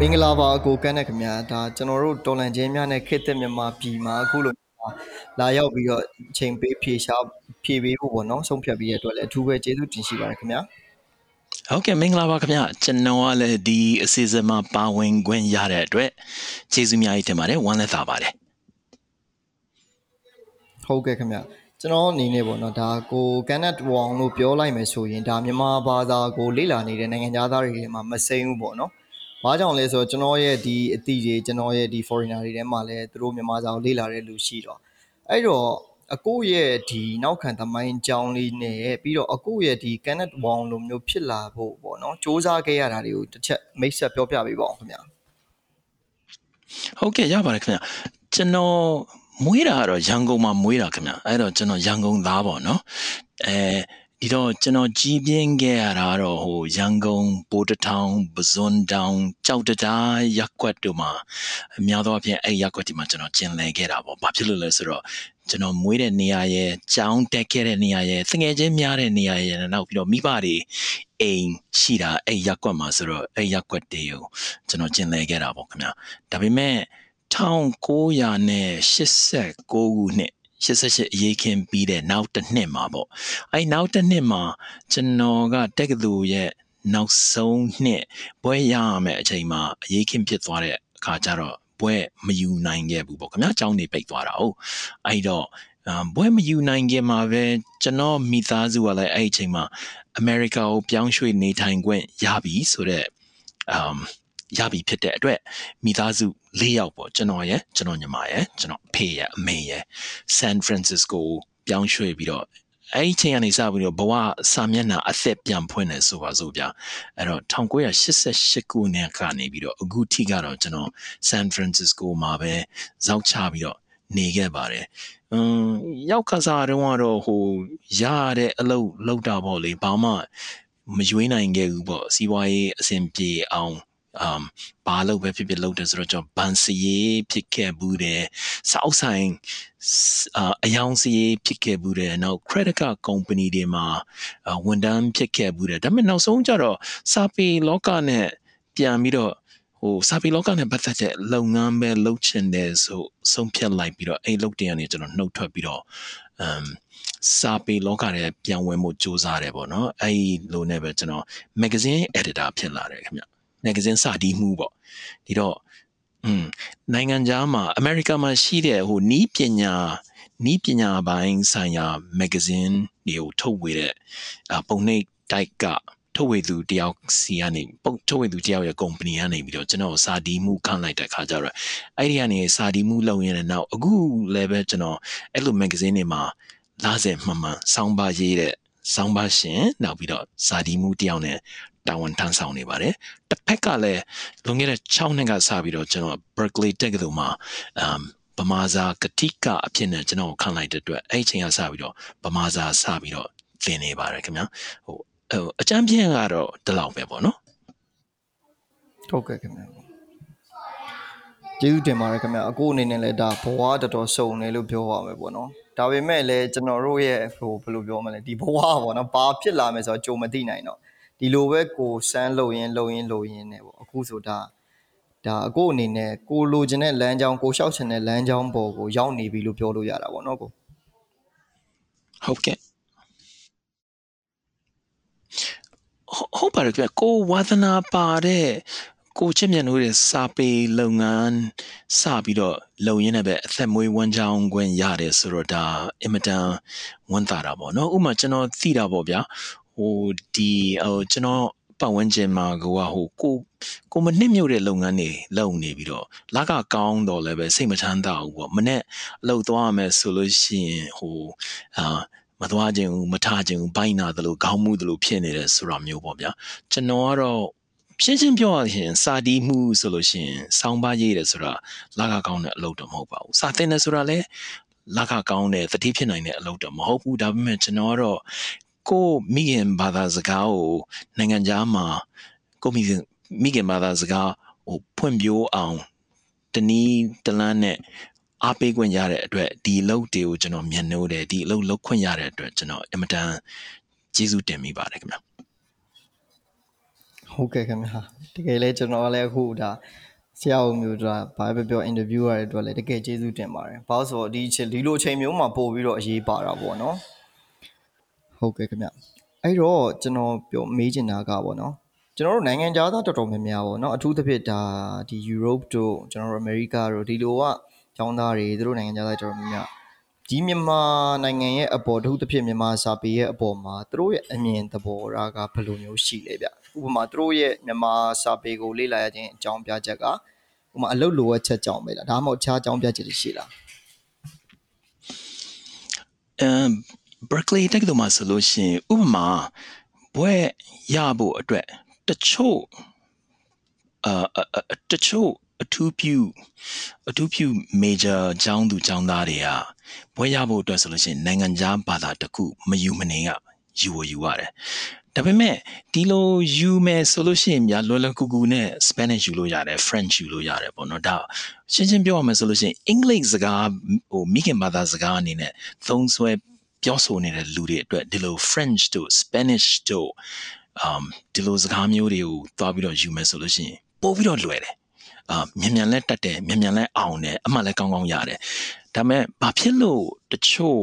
မင်္ဂလာပါအကိုကန်းနဲ့ခင်ဗျာဒါကျွန်တော်တို့တော်လန်ချင်းများနဲ့ခေတ်သစ်မြန်မာပြည်မှာအခုလိုလာရောက်ပြီးတော့အချိန်ပေးဖြေရှားဖြေပေးဖို့ပေါ့နော်ဆုံးဖြတ်ပြီးရတဲ့အတွက်လည်းအထူးပဲကျေးဇူးတင်ရှိပါတယ်ခင်ဗျာဟုတ်ကဲ့မင်္ဂလာပါခင်ဗျကျွန်တော်ကလည်းဒီအစီအစဉ်မှာပါဝင်ခွင့်ရတဲ့အတွက်ကျေးဇူးများကြီးတင်ပါတယ်ဝမ်းလည်းသာပါတယ်ဟုတ်ကဲ့ခင်ဗျကျွန်တော်အနေနဲ့ပေါ့နော်ဒါကိုကန်နတ်ဝေါင်လို့ပြောလိုက်မယ်ဆိုရင်ဒါမြန်မာဘာသာကိုလေ့လာနေတဲ့နိုင်ငံသားတွေထဲမှာမစိမ့်ဘူးပေါ့နော် ဘာကြောင့်လဲဆိုတော့ကျွန်တော်ရဲ့ဒီအသည့်တွေကျွန်တော်ရဲ့ဒီ foreigner တွေထဲမှာလည်းသူတို့မြန်မာစာကိုလေ့လာတဲ့လူရှိတော့အဲ့တော့အကိုရဲ့ဒီနောက်ခံသမိုင်းကြောင်းလေးနဲ့ပြီးတော့အကိုရဲ့ဒီ Kenneth Wong လိုမျိုးဖြစ်လာဖို့ပေါ့နော်စူးစမ်းခဲ့ရတာတွေကိုတစ်ချက်မိတ်ဆက်ပြောပြပေးပါဦးခင်ဗျာဟုတ်ကဲ့ရပါတယ်ခင်ဗျာကျွန်တော်မွေးတာကတော့ရန်ကုန်မှာမွေးတာခင်ဗျာအဲ့တော့ကျွန်တော်ရန်ကုန်သားပေါ့နော်အဲ ဒီတော့ကျွန်တော်ကြီးပြင်းခဲ့ရတာတော့ဟိုရန်ကုန်ပိုးတထောင်ပဇွန်တောင်ကြောက်တတားရက်ကွက်တို့မှာအများသောအားဖြင့်အဲ့ရက်ကွက်ဒီမှာကျွန်တော်ကျင်လည်ခဲ့တာပေါ့ဘာဖြစ်လို့လဲဆိုတော့ကျွန်တော်မွေးတဲ့နေရာရဲ့ကြောင်းတက်ခဲ့တဲ့နေရာရဲ့တငယ်ချင်းများတဲ့နေရာရဲ့နောက်ပြီးတော့မိဘတွေအိမ်ရှိတာအဲ့ရက်ကွက်မှာဆိုတော့အဲ့ရက်ကွက်တွေကိုကျွန်တော်ကျင်လည်ခဲ့တာပေါ့ခင်ဗျာဒါပေမဲ့1989ခုနှစ် 88အရေးခင်းပြီးတဲ့နောက်တစ်နှစ်မှာပေါ့အဲ့နောက်တစ်နှစ်မှာကျွန်တော်ကတက္ကသိုလ်ရဲ့နောက်ဆုံးနှစ်ဘွဲရရမယ့်အချိန်မှာအရေးခင်းဖြစ်သွားတဲ့အခါကျတော့ဘွဲမယူနိုင်ခဲ့ဘူးပေါ့ခင်ဗျာအကြောင်းနေပိတ်သွားတာဟုတ်အဲ့တော့ဘွဲမယူနိုင်ခင်မှာပဲကျွန်တော်မိသားစုကလည်းအဲ့အချိန်မှာအမေရိကကိုပြောင်းရွှေ့နေထိုင်ခွင့်ရပြီဆိုတော့အမ် ရပြီဖြစ်တဲ့အတွက်မိသားစု၄ယောက်ပေါ့ကျွန်တော်ရဲ့ကျွန်တော်ညီမရဲ့ကျွန်တော်အဖေရဲ့အမေရဲ့ San Francisco ပြောင်းရွှေ့ပြီးတော့အဲ့ဒီချိန်ကနေစပြီးတော့ဘဝစာမျက်နှာအသက်ပြန်ဖွင့်နေဆိုပါစို့ဗျာအဲ့တော့1988ခုနှစ်ကနေပြီးတော့အခုထိကတော့ကျွန်တော် San Francisco မှာပဲဇောက်ချပြီးတော့နေခဲ့ပါတယ်อืมရောက်ခစားတုန်းကတော့ဟိုရတဲ့အလုပ်လုပ်တာပေါ့လေဘာမှမရွေးနိုင်ခဲ့ဘူးပေါ့စီးပွားရေးအဆင်ပြေအောင် um ဘာလို့ပဲဖြစ်ဖြစ်လုပ်တယ်ဆိုတော့ကျွန်တော်ဘန်စီရေးဖြစ်ခဲ့ဘူးတယ်စောက်ဆိုင်အယောင်စီရေးဖြစ်ခဲ့ဘူးတယ်နောက် credit card company တွေမှာဝန်ထမ်းဖြစ်ခဲ့ဘူးတယ်ဒါပေမဲ့နောက်ဆုံးကျတော့စာပေလောကနဲ့ပြန်ပြီးတော့ဟိုစာပေလောကနဲ့ပတ်သက်တဲ့လုပ်ငန်းပဲလုပ်ချင်တယ်ဆိုဆုံးဖြတ်လိုက်ပြီးတော့အဲ့လုပ်တင်ကနေကျွန်တော်နှုတ်ထွက်ပြီးတော့ um စာပေလောကထဲပြန်ဝင်မှုစူးစမ်းတယ်ပေါ့နော်အဲ့လိုနဲ့ပဲကျွန်တော် magazine editor ဖြစ်လာတယ်ခင်ဗျ မဂ္ဂဇင်းစတီးမှုပေါ့ဒီတော့อืมနိုင်ငံခြားမှာအမေရိကန်မှာရှိတဲ့ဟိုနီးပညာနီးပညာပိုင်းဆိုင်ရာမဂ္ဂဇင်းတွေကိုထုတ်ဝေတဲ့ပုံနှိပ်တိုက်ကထုတ်ဝေသူတယောက်စီကနေပုံထုတ်ဝေသူတယောက်ရဲ့ company ကနေပြီးတော့ကျွန်တော်စာဒီမှုခန့်လိုက်တဲ့ခါကျတော့အဲ့ဒီကနေစာဒီမှုလုပ်ရင်းနဲ့နောက်အခုလည်းပဲကျွန်တော်အဲ့လို magazine တွေမှာလာစေမှန်မှန်စောင်းပါရေးတဲ့စောင်းပါရှင်နောက်ပြီးတော့စာဒီမှုတယောက်နဲ့ တာဝန်ထမ်းဆောင်နေပါတယ်တစ်ဖက်ကလည်းလွန်ခဲ့တဲ့6နှစ်ကစပြီးတော့ကျွန်တော် Berkeley တက္ကသိုလ်မှာအမ်ဗမာစာကတိကအဖြစ်နဲ့ကျွန်တော်ခံလိုက်တဲ့အတွက်အဲ့ချိန်ကစပြီးတော့ဗမာစာစပြီးတော့သင်နေပါတယ်ခင်ဗျာဟိုအကျမ်းပြင်းကတော့ဒီလောက်ပဲပေါ့နော်ဟုတ်ကဲ့ခင်ဗျာကျေးဇူးတင်ပါတယ်ခင်ဗျာအခုအနေနဲ့လည်းဒါဘဝတော်တော်စုံတယ်လို့ပြောရမယ်ပေါ့နော်ဒါပေမဲ့လည်းကျွန်တော်တို့ရဲ့ဟိုဘယ်လိုပြောမလဲဒီဘဝပေါ့နော်ဘာဖြစ်လာမယ်ဆိုတော့ကြုံမသိနိုင်တော့ ဒီလိုပဲကိုစမ်းလုံရင်လုံရင်လုံရင်ねပေါ့အခုဆိုဒါဒါအကိုအနေနဲ့ကိုလိုချင်တဲ့လမ်းကြောင်းကိုလျှောက်ချင်တဲ့လမ်းကြောင်းပေါ်ကိုရောက်နေပြီလို့ပြောလို့ရတာပေါ့နော်ကိုဟုတ်ကဲ့ဟုတ်ပါတယ်ဗျကိုဝါသနာပါတဲ့ကိုချစ်မြတ်တို့ရဲ့စာပေလုပ်ငန်းစပြီးတော့လုံရင်းနဲ့ပဲအသက်မွေးဝမ်းကြောင်းခွင့်ရတယ်ဆိုတော့ဒါအင်မတန်ဝန်တာတာပေါ့နော်ဥပမာကျွန်တော်သိတာပေါ့ဗျာ ဟိုဒီဟိုကျွန်တော်ပတ်ဝန်းကျင်မှာကဟိုကိုကိုမနစ်မြို့တဲ့လုပ်ငန်းတွေလုပ်နေပြီးတော့လကကောင်းတော့လည်းပဲစိတ်မချမ်းသာဘူးပေါ့မနဲ့အလုပ်သွားရမယ်ဆိုလို့ရှိရင်ဟိုအာမသွားခြင်းဘူးမထခြင်းဘူးဘိုင်းနာတယ်လို့ခေါင်းမှုတယ်လို့ဖြစ်နေတယ်ဆိုတာမျိုးပေါ့ဗျာကျွန်တော်ကတော့ရှင်းရှင်းပြောရရင်စာတီးမှုဆိုလို့ရှိရင်စောင်းပါရေးတယ်ဆိုတာလကကောင်းတဲ့အလုပ်တော့မဟုတ်ပါဘူးစာသင်တယ်ဆိုတာလည်းလကကောင်းတဲ့တတိဖြစ်နိုင်တဲ့အလုပ်တော့မဟုတ်ဘူးဒါပေမဲ့ကျွန်တော်ကတော့ ကိုမိခင်ဘာသာစကားကိုနိုင်ငံခြားမှာကိုမိခင်မိခင်ဘာသာစကားဟိုဖွင့်ပြိုးအောင်တနည်းတလန်းနဲ့အားပေးခွင့်ရတဲ့အတွက်ဒီအလုပ်တွေကိုကျွန်တော်မျက်နှိုးတယ်ဒီအလုပ်လုပ်ခွင့်ရတဲ့အတွက်ကျွန်တော်အင်မတန်ကျေးဇူးတင်မိပါတယ်ခင်ဗျာဟုတ်ကဲ့ခင်ဗျာတကယ်လဲကျွန်တော်လည်းအခုဒါဆရာဦးမျိုးတို့ဘာပဲပြောအင်တာဗျူးရတဲ့အတွက်လည်းတကယ်ကျေးဇူးတင်ပါတယ်ဘာလို့ဆိုတော့ဒီဒီလိုအချိန်မျိုးမှာပို့ပြီးတော့အရေးပါတာပေါ့နော် ဟုတ်ကဲ့ခင်ဗျအဲ့တော့ကျွန်တော်ပြောမေးချင်တာကပေါ့နော်ကျွန်တော်တို့နိုင်ငံခြားသားတော်တော်များများပေါ့နော်အထူးသဖြင့်ဒါဒီ Europe တို့ကျွန်တော်တို့ America တို့ဒီလိုကကျောင်းသားတွေသူတို့နိုင်ငံခြားသားတော်တော်များများဒီမြန်မာနိုင်ငံရဲ့အပေါ်တခုတစ်ဖြစ်မြန်မာစာပေရဲ့အပေါ်မှာသူတို့ရဲ့အမြင်သဘောထားကဘယ်လိုမျိုးရှိလဲဗျဥပမာသူတို့ရဲ့မြန်မာစာပေကိုလေ့လာရခြင်းအကြောင်းပြချက်ကဥပမာအလုပ်လိုအပ်ချက်ကြောင့်ပဲလားဒါမှမဟုတ်အခြားအကြောင်းပြချက်တွေရှိလားအမ် Berkeley တက္ကသိုလ်မှာဆိုလို့ရှိရင်ဥပမာဘွဲရဖို့အတွက်တချို့အာတချို့အထူးပြုအထူးပြု major ကျောင်းသူကျောင်းသားတွေကဘွဲရဖို့အတွက်ဆိုလို့ရှိရင်နိုင်ငံခြားဘာသာတစ်ခုမယူမနေကယူဝယူရတယ်ဒါပေမဲ့ဒီလိုယူမယ်ဆိုလို့ရှိရင်များလွယ်လွယ်ကူကူနဲ့ Spanish ယူလို့ရတယ် French ယူလို့ရတယ်ပေါ့နော်ဒါရှင်းရှင်းပြောရမယ်ဆိုလို့ရှိရင် English စကားဟိုမိခင်ဘာသာစကားအနေနဲ့သုံးဆွဲ ပြောဆိုနေတဲ့လူတွေအတွက်ဒီလို French တို့ Spanish တို့ um ဒီလိုစကားမျိုးတွေကိုသွားပြီးတော့ယူမယ်ဆိုလို့ရှိရင်ပို့ပြီးတော့လွယ်တယ်အာမြန်မြန်လဲတက်တယ်မြန်မြန်လဲအောင်တယ်အမှန်လဲကောင်းကောင်းရတယ်ဒါပေမဲ့ဘာဖြစ်လို့တချို့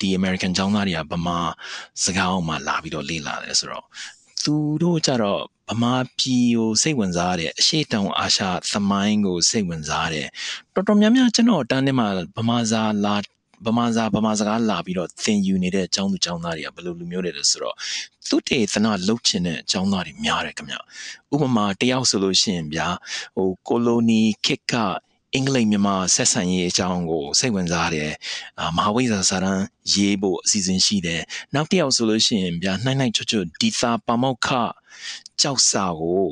ဒီ American ကျောင်းသားတွေကဗမာစကားအောင်မှလာပြီးတော့လေ့လာတယ်ဆိုတော့သူတို့ကြတော့ဗမာပြည်ကိုစိတ်ဝင်စားတဲ့အရှိတောင်အာရှသမိုင်းကိုစိတ်ဝင်စားတယ်တော်တော်များများကျွန်တော်တန်းထဲမှာဗမာစာလာ ဗမာစာဗမာစကားလာပြီးတော့သင်ယူနေတဲ့အကြောင်းသူကျောင်းသားတွေကဘယ်လိုလူမျိုးတွေလဲဆိုတော့သူတေသနာလှုပ်ချင်တဲ့အကြောင်းသားတွေများတယ်ခင်ဗျဥပမာတယောက်ဆိုလို့ရှိရင်ဗျာဟိုကိုလိုနီခေတ်ကအင်္ဂလိပ်မြန်မာဆက်ဆံရေးအကြောင်းကိုစိတ်ဝင်စားတယ်အာမဟာဝိဇ္ဇာစာတမ်းရေးဖို့အစီအစဉ်ရှိတယ်နောက်တစ်ယောက်ဆိုလို့ရှိရင်ဗျာနှိုင်းနှိုင်းချွတ်ချွတ်ဒီသာပမောက္ခကြောက်စာကို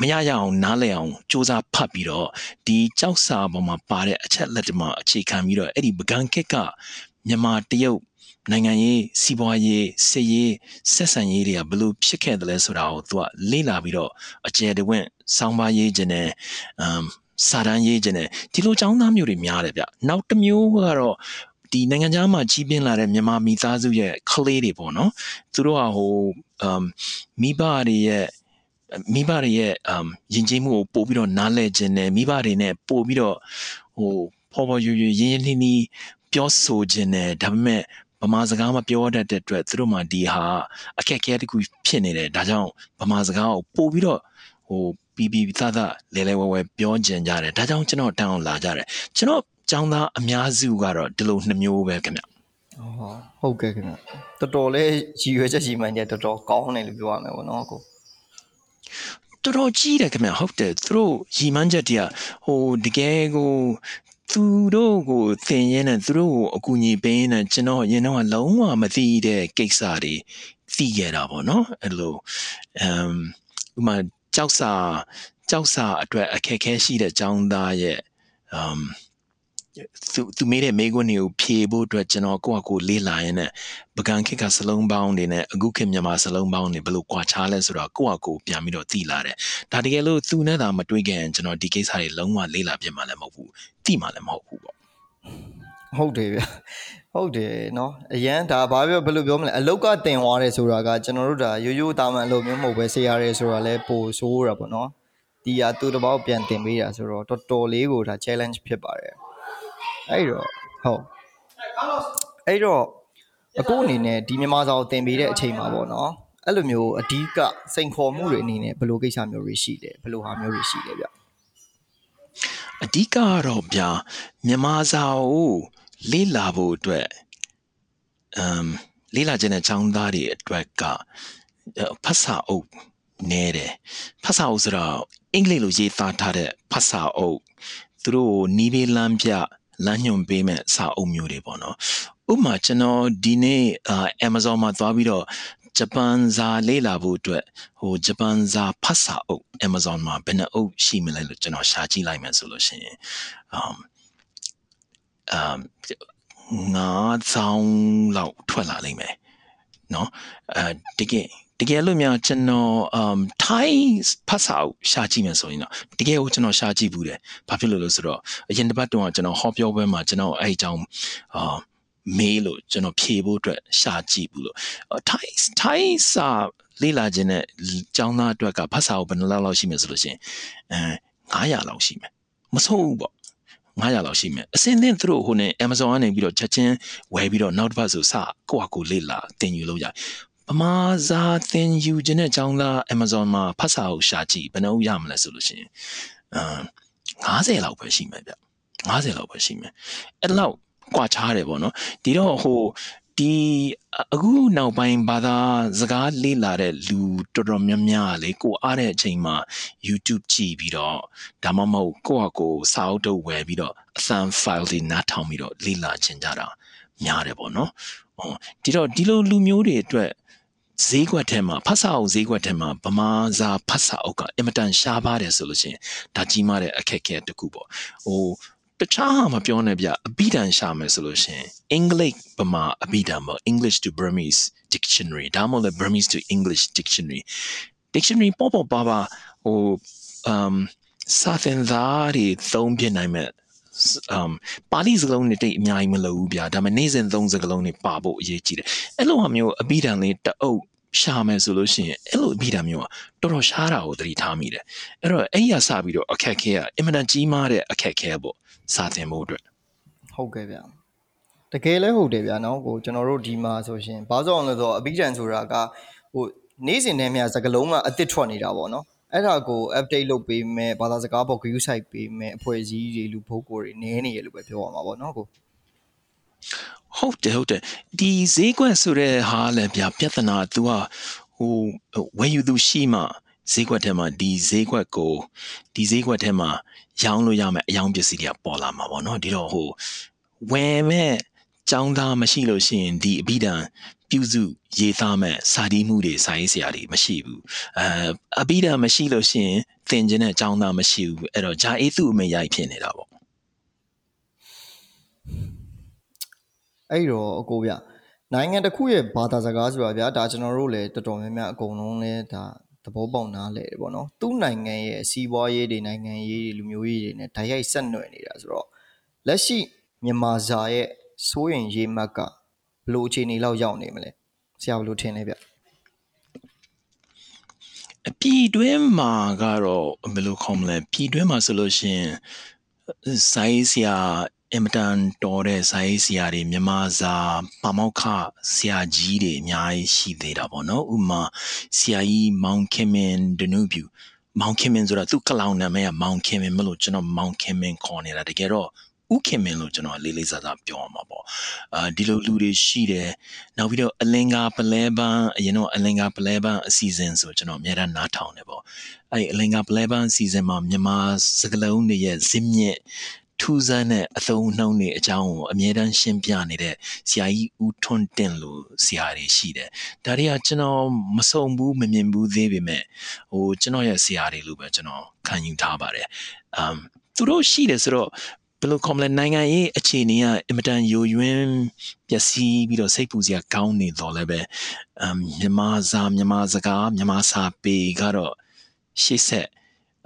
မရရအောင်နားလည်အောင်စူးစမ်းဖတ်ပြီးတော့ဒီကြောက်စာပေါ်မှာပါတဲ့အချက်လက်တွေမှာအခြေခံပြီးတော့အဲ့ဒီပကံခက်ကမြန်မာတရုတ်နိုင်ငံရေးစီးပွားရေးစစ်ရေးဆက်ဆံရေးတွေကဘလို့ဖြစ်ခဲ့တယ်လဲဆိုတာကိုသူကလေ့လာပြီးတော့အကျယ်တဝင့်စောင်းပါရေးခြင်းနဲ့အမ်စာတန်းရေးခြင်းနဲ့ဒီလိုចောင်းသားမျိုးတွေများတယ်ဗျနောက်တစ်မျိုးကတော့ဒီနိုင်ငံခြားမှာကြီးပြင်းလာတဲ့မြန်မာမိသားစုရဲ့ကလေးတွေပေါ့နော်သူတို့ကဟိုအမ်မိဘတွေရဲ့ မိဘတွေရဲ့အမ်ယဉ်ကျေးမှုကိုပို့ပြီးတော့နားလဲခြင်းနဲ့မိဘတွေနဲ့ပို့ပြီးတော့ဟိုဖော်ဖော်ရွရွရင်းရင်းနှီးနှီးပြောဆိုခြင်းနဲ့ဒါပေမဲ့ဗမာစကားမပြောတတ်တဲ့အတွက်သူတို့မှဒီဟာအခက်အခဲတခုဖြစ်နေတယ်ဒါကြောင့်ဗမာစကားကိုပို့ပြီးတော့ဟိုပြီးပြီးသားသားလဲလဲဝဲဝဲပြောကြင်ကြတယ်ဒါကြောင့်ကျွန်တော်တန်းအောင်လာကြတယ်ကျွန်တော်ចောင်းသားအများစုကတော့ဒီလိုနှမျိုးပဲခင်ဗျဟုတ်ကဲ့ခင်ဗျတော်တော်လေးရည်ရွယ်ချက်ရှိမှန်းကြတော်တော်ကောင်းတယ်လို့ပြောရမယ်ပေါ့နော်ကို တော်တော်ကြီးတယ်ခင်ဗျဟုတ်တယ်သူတို့ရီမန်းချက်တည်းဟိုတကယ်ကိုသူတို့ကိုသင်ရင်းနဲ့သူတို့ကိုအကူအညီပေးရင်းနဲ့ကျွန်တော်ရင်တော့လုံးဝမသိတဲ့ကိစ္စတွေသိခဲ့တာပေါ့နော်အဲ့လိုအမ်ဥမာကြောက်စာကြောက်စာအတွက်အခက်ခဲရှိတဲ့ចောင်းသားရဲ့အမ် သူသူမေးတဲ့မေးခွန်းတွေကိုဖြေဖို့အတွက်ကျွန်တော်ကိုယ့်အကိုလေးလာရင်နဲ့ပကံခက်ကစလုံးပေါင်းတွေနဲ့အခုခေတ်မြန်မာစလုံးပေါင်းတွေဘလို့ကွာခြားလဲဆိုတော့ကိုယ့်အကိုပြန်ပြီးတော့သိလာတယ်ဒါတကယ်လို့သူနဲ့သာမတွေ့ခဲ့ရင်ကျွန်တော်ဒီကိစ္စတွေလုံးဝလေးလာပြင်မှာလည်းမဟုတ်ဘူးသိမှာလည်းမဟုတ်ဘူးပေါ့ဟုတ်တယ်ဗျဟုတ်တယ်နော်အရန်ဒါဘာပြောဘယ်လိုပြောမလဲအလောက်ကတင်သွားတယ်ဆိုတာကကျွန်တော်တို့ဒါရိုးရိုးတာမန်အလုပ်မျိုးမဟုတ်ပဲဆေးရတယ်ဆိုတာလဲပိုဆိုးတာပေါ့နော်ဒီဟာသူ့တဘောက်ပြန်တင်ပေးတာဆိုတော့တော်တော်လေးကိုဒါ challenge ဖြစ်ပါတယ် အဲ့တော့ဟုတ်အဲ့တော့အခုအနေနဲ့ဒီမြန်မာစာကိုသင်ပေးတဲ့အချိန်မှာပေါ့နော်အဲ့လိုမျိုးအဓိကစိန်ခေါ်မှုတွေအနေနဲ့ဘယ်လိုကိစ္စမျိုးတွေရှိလဲဘယ်လိုဟာမျိုးတွေရှိလဲဗျအဓိကကတော့ဗျာမြန်မာစာကိုလေ့လာဖို့အတွက်အမ်လေ့လာခြင်းတဲ့ចောင်းသားတွေအတွက်ကဖတ်စာအုပ်နဲတယ်ဖတ်စာအုပ်ဆိုတော့အင်္ဂလိပ်လိုရေးသားထားတဲ့ဖတ်စာအုပ်သူတို့ကိုနီးပေးလမ်းပြ လမ်းညွှန်ပေးမဲ့စာအုပ်မျိုးတွေပေါ့နော်ဥပမာကျွန်တော်ဒီနေ့အာ Amazon မှာသွားပြီးတော့ဂျပန်စာလေ့လာဖို့အတွက်ဟိုဂျပန်စာဖတ်စာအုပ် Amazon မှာဘယ်နှအုပ်ရှိမလဲလို့ကျွန်တော်ရှာကြည့်လိုက်မယ်ဆိုလို့ရှိရင် um um ငါးဆောင်လောက်ထွက်လာလိမ့်မယ်နော်အဲတကယ် တကယ်လို့များကျွန်တော် um Thai ဖတ်စာအုပ်ရှာကြည့်မယ်ဆိုရင်တော့တကယ်ကိုကျွန်တော်ရှာကြည့်ဘူးတယ်ဘာဖြစ်လို့လဲဆိုတော့အရင်တစ်ပတ်တုန်းကကျွန်တော်ဟောပြောပွဲမှာကျွန်တော်အဲ့အကြောင်းအာမေးလို့ကျွန်တော်ဖြေဖို့အတွက်ရှာကြည့်ဘူးလို့ Thai Thai စာလေ့လာခြင်းနဲ့ကျောင်းသားအတွက်ကဖတ်စာအုပ်ဘယ်နှလောက်လောက်ရှိမယ်ဆိုလို့ရှိရင်အဲ900လောက်ရှိမယ်မဆုံးဘူးပေါ့900လောက်ရှိမယ်အစင်းသင်းသူတို့ဟိုနဲ့ Amazon ကနေပြီးတော့ချက်ချင်းဝယ်ပြီးတော့နောက်တစ်ပတ်ဆိုစကိုယ့်အကူလေ့လာတင်ယူလို့ရ တယ်ပမာစာသင်ယူခြင်းတဲ့အကြောင်းလား Amazon မှာဖတ်စာကိုရှာကြည့်ဘယ်နှုန်းရမလဲဆိုလို့ရှိရင်အမ်90လောက်ပဲရှိမယ်ဗျ90လောက်ပဲရှိမယ်အဲ့လောက်ကွာခြားတယ်ပေါ့နော်ဒီတော့ဟိုဒီအခုနောက်ပိုင်းဘာသာစကားလေ့လာတဲ့လူတော်တော်များများလေကိုအားတဲ့အချိန်မှာ YouTube ကြည့်ပြီးတော့ဒါမှမဟုတ်ကိုယ့်အကိုစာအုပ်တုပ်ဝယ်ပြီးတော့အသံ file တွေနားထောင်ပြီးတော့လေ့လာခြင်းကြတာများတယ်ပေါ့နော်ဟောဒီတော့ဒီလိုလူမျိုးတွေအတွက် ဈေးကွက်ထဲမှာဖတ်စာအုပ်ဈေးကွက်ထဲမှာဗမာစာဖတ်စာအုပ်ကအင်မတန်ရှားပါတယ်ဆိုလို့ရှိရင်ဒါကြီးမားတဲ့အခက်အခဲတစ်ခုပေါ့ဟိုတခြားဟာမပြောနဲ့ဗျအဘိဓာန်ရှာမယ်ဆိုလို့ရှိရင်အင်္ဂလိပ်ဗမာအဘိဓာန်ပေါ့ English to Burmese dictionary ဒါမှမဟုတ် Burmese to English dictionary dictionary ပေါ့ပေါ့ပါပါဟို um စာသင်သားတွေသုံးပြနိုင်မဲ့ um ပါဠိစကားလုံးတွေတိတ်အများကြီးမလိုဘူးဗျာဒါပေမဲ့နေ့စဉ်သုံးစကားလုံးတွေပါဖို့အရေးကြီးတယ်အဲ့လိုဟာမျိုးအဘိဓာန်လေးတအုပ် ရှာမယ်ဆိုလို့ရှိရင်အဲ့လိုအဘိဓာန်မျိုးကတော်တော်ရှားတာကိုသတိထားမိတယ်အဲ့တော့အဲ့ရစပြီးတော့အခက်ခဲကအင်မတန်ကြီးမားတဲ့အခက်ခဲပေါ့စာသင်ဖို့အတွက်ဟုတ်ကဲ့ဗျာတကယ်လဲဟုတ်တယ်ဗျာနော်ကိုကျွန်တော်တို့ဒီမှာဆိုရှင်ဘာလို့အောင်လဲဆိုတော့အဘိဓာန်ဆိုတာကဟိုနေ့စဉ်နဲ့မြစကလုံးကအစ်စ်ထွက်နေတာပေါ့နော်အဲ့ဒါကို update လုပ်ပေးမယ်ဘာသာစကားပေါ် view site ပေးမယ်အဖွဲ့အစည်းတွေလူပုဂ္ဂိုလ်တွေနည်းနေရလို့ပဲပြောရမှာပေါ့နော်ကို ဟုတ်တယ်ဟုတ်တယ်ဒီဈေးကွက်ဆိုတဲ့ဟာလည်းဗျာပြဿနာ तू ကဟိုဝယ်ယူသူရှိမှဈေးကွက်ထဲမှာဒီဈေးကွက်ကိုဒီဈေးကွက်ထဲမှာရောင်းလို့ရမယ်အယောင်ပစ္စည်းတွေကပေါ်လာမှာပေါ့နော်ဒီတော့ဟိုဝယ်မဲ့ចောင်းသားမရှိလို့ရှိရင်ဒီအဘိဓမ္ပြုစုရေးသားမဲ့စာတီးမှုတွေစာရေးဆရာတွေမရှိဘူးအဲအဘိဓမ္မရှိလို့ရှိရင်သင်ခြင်းတဲ့ចောင်းသားမရှိဘူးအဲ့တော့ဂျာအေးသူ့အမေရိုက်ဖြစ်နေတာပေါ့ အဲ့တော့အကိုဗျနိုင်ငံတစ်ခုရဲ့ဘာသာစကားဆိုတာဗျာဒါကျွန်တော်တို့လည်းတော်တော်များများအကုန်လုံးလည်းဒါသဘောပေါက်နားလဲတယ်ပေါ့နော်သူ့နိုင်ငံရဲ့စီးပွားရေးတွေနိုင်ငံရေးတွေလူမျိုးရေးတွေနဲ့ဓာတ်ရိုက်ဆက်နွယ်နေတာဆိုတော့လက်ရှိမြန်မာဇာရဲ့စိုးရင်ရေးမှတ်ကဘလို့အခြေအနေလောက်ရောက်နေမလဲဆရာဘလို့ထင်လဲဗျအပြည်တွင်းမှာကတော့ဘယ်လိုခေါ်မလဲပြည်တွင်းမှာဆိုလို့ရှိရင်စိုင်းစရာ အင်မတန်တော်တဲ့စာရေးဆရာတွေမြန်မာစာပါမောက္ခဆရာကြီးတွေအများကြီးရှိသေးတာပေါ့နော်ဥမာဆရာကြီးမောင်ခင်မင်ဒနုပြူမောင်ခင်မင်ဆိုတာသူ့ကလောင်နာမည်ကမောင်ခင်မင်မလို့ကျွန်တော်မောင်ခင်မင်ခေါ်နေတာတကယ်တော့ဥခင်မင်လို့ကျွန်တော်လေးလေးစားစားပြောအောင်ပါပေါ့အာဒီလိုလူတွေရှိတယ်နောက်ပြီးတော့အလင်္ကာပလဲပန်းအရင်တော့အလင်္ကာပလဲပန်းအစီအစဉ်ဆိုကျွန်တော်အများအားနားထောင်တယ်ပေါ့အဲ့အလင်္ကာပလဲပန်းအစီအစဉ်မှာမြန်မာစကလုံးတွေရဲ့ဇင်းမြင့် ထူးဆန်းတဲ့အသုံးနှုန်းတွေအကြောင်းကိုအမြဲတမ်းရှင်းပြနေတဲ့ဆရာကြီးဦးထွန်းတင်လို့ဆရာတွေရှိတယ်။ဒါတွေကကျွန်တော်မစုံဘူးမမြင်ဘူးသေးပေမဲ့ဟိုကျွန်တော်ရဲ့ဆရာတွေလို့ပဲကျွန်တော်ခံယူထားပါတယ်။ um သူတို့ရှိတယ်ဆိုတော့ဘယ်လိုခေါ်မလဲနိုင်ငံရေးအခြေအနေကအင်မတန်ယိုယွင်းပျက်စီးပြီးတော့စိတ်ပူစရာကောင်းနေတော့လည်းပဲအမ်မြန်မာစာမြန်မာစကားမြန်မာစာပေကတော့ရှေ့ဆက်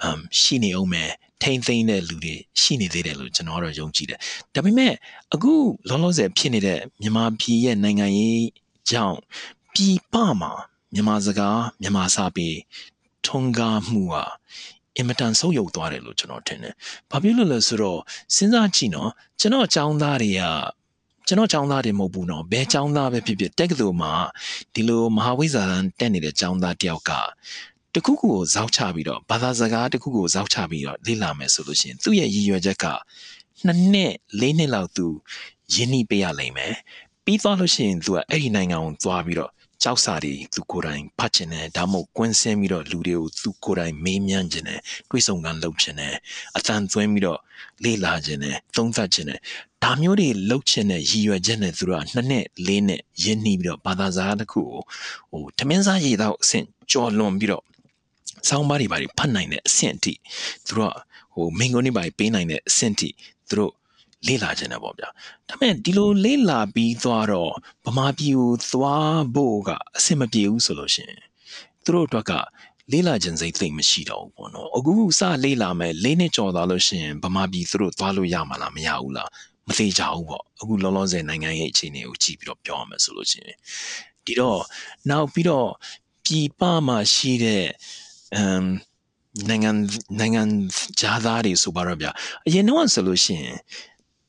အမ်ရှိနေအောင်မယ်ထိမ့်သိမ့်တဲ့လူတွေရှိနေသေးတယ်လို့ကျွန်တော်တော့ယုံကြည်တယ်ဒါပေမဲ့အခုလောလောဆယ်ဖြစ်နေတဲ့မြန်မာပြည်ရဲ့နိုင်ငံရေးကြောင့်ပြည်ပမှာမြန်မာစကားမြန်မာစာပေထုံးကားမှုဟာအင်မတန်ဆုပ်ယုပ်သွားတယ်လို့ကျွန်တော်ထင်တယ်။ဘာဖြစ်လို့လဲဆိုတော့စဉ်းစားကြည့်နော်ကျွန်တော်အကြောင်းသားတွေက ကျွန်တော်ចောင်းသားတွေမဟုတ်ဘူးနော်ဘယ်ចောင်းသားပဲဖြစ်ဖြစ်တက်ကတူမှာဒီလိုမဟာဝိဇ္ဇာတန်တက်နေတဲ့ចောင်းသားတယောက်က တခုခုကိုဇောက်ချပြီးတော့ဘာသာစကားတခုခုကိုဇောက်ချပြီးတော့လေ့လာမယ်ဆိုလို့ရှိရင်သူ့ရဲ့ရည်ရွယ်ချက်ကနှစ်နှစ်လေးနှစ်လောက်သူရင်းနှီးပေးရလိမ့်မယ်ပြီးသွားလို့ရှိရင်သူကအဲ့ဒီနိုင်ငံကိုသွားပြီးတော့ကြောက်စာတွေသူကိုယ်တိုင်ဖတ်ချင်တယ်ဒါမှမဟုတ်ကွင်းဆင်းပြီးတော့လူတွေကိုသူကိုယ်တိုင်မေးမြန်းချင်တယ်တွေးဆုံကန်လုပ်ချင်တယ်အတန်သွင်းပြီးတော့လေ့လာချင်တယ်သုံးသပ်ချင်တယ်ဒါမျိုးတွေလုပ်ချင်တဲ့ရည်ရွယ်ချက်နဲ့သူတို့ကနှစ်နှစ်လေးနှစ်ရင်းနှီးပြီးတော့ဘာသာစကားတစ်ခုကိုဟိုထမင်းစားရည်တော့အဆင့်ကြော်လွန်ပြီးတော့ ဆောင်းပါးတွေပါဖတ်နိုင်တဲ့အဆင့်အထိသူတို့ကဟိုမင်္ဂုန်တွေပါပေးနိုင်တဲ့အဆင့်အထိသူတို့လေ့လာခြင်းတယ်ပေါ့ဗျာဒါပေမဲ့ဒီလိုလေ့လာပြီးသွားတော့ဗမာပြည်ကိုသွားဖို့ကအဆင်မပြေဘူးဆိုလို့ရှိရင်သူတို့အတွက်ကလေးလာခြင်းစိတ်သိမ့်မရှိတော့ဘူးပေါ့နော်အခုစလေးလာမယ်လေးနှစ်ကျော်သွားလို့ရှိရင်ဗမာပြည်သူတို့သွားလို့ရမှာလားမရဘူးလားမသေးကြဘူးပေါ့အခုလောလောဆယ်နိုင်ငံရဲ့အခြေအနေကိုကြည့်ပြီးတော့ပြောရမယ်ဆိုလို့ရှိရင်ဒီတော့နောက်ပြီးတော့ပြည်ပမှာရှိတဲ့ အမ်နိုင်ငံနိုင်ငံဂျာသားတွေဆိုပါတော့ဗျာအရင်တော့ဆိုလို့ရှိရင်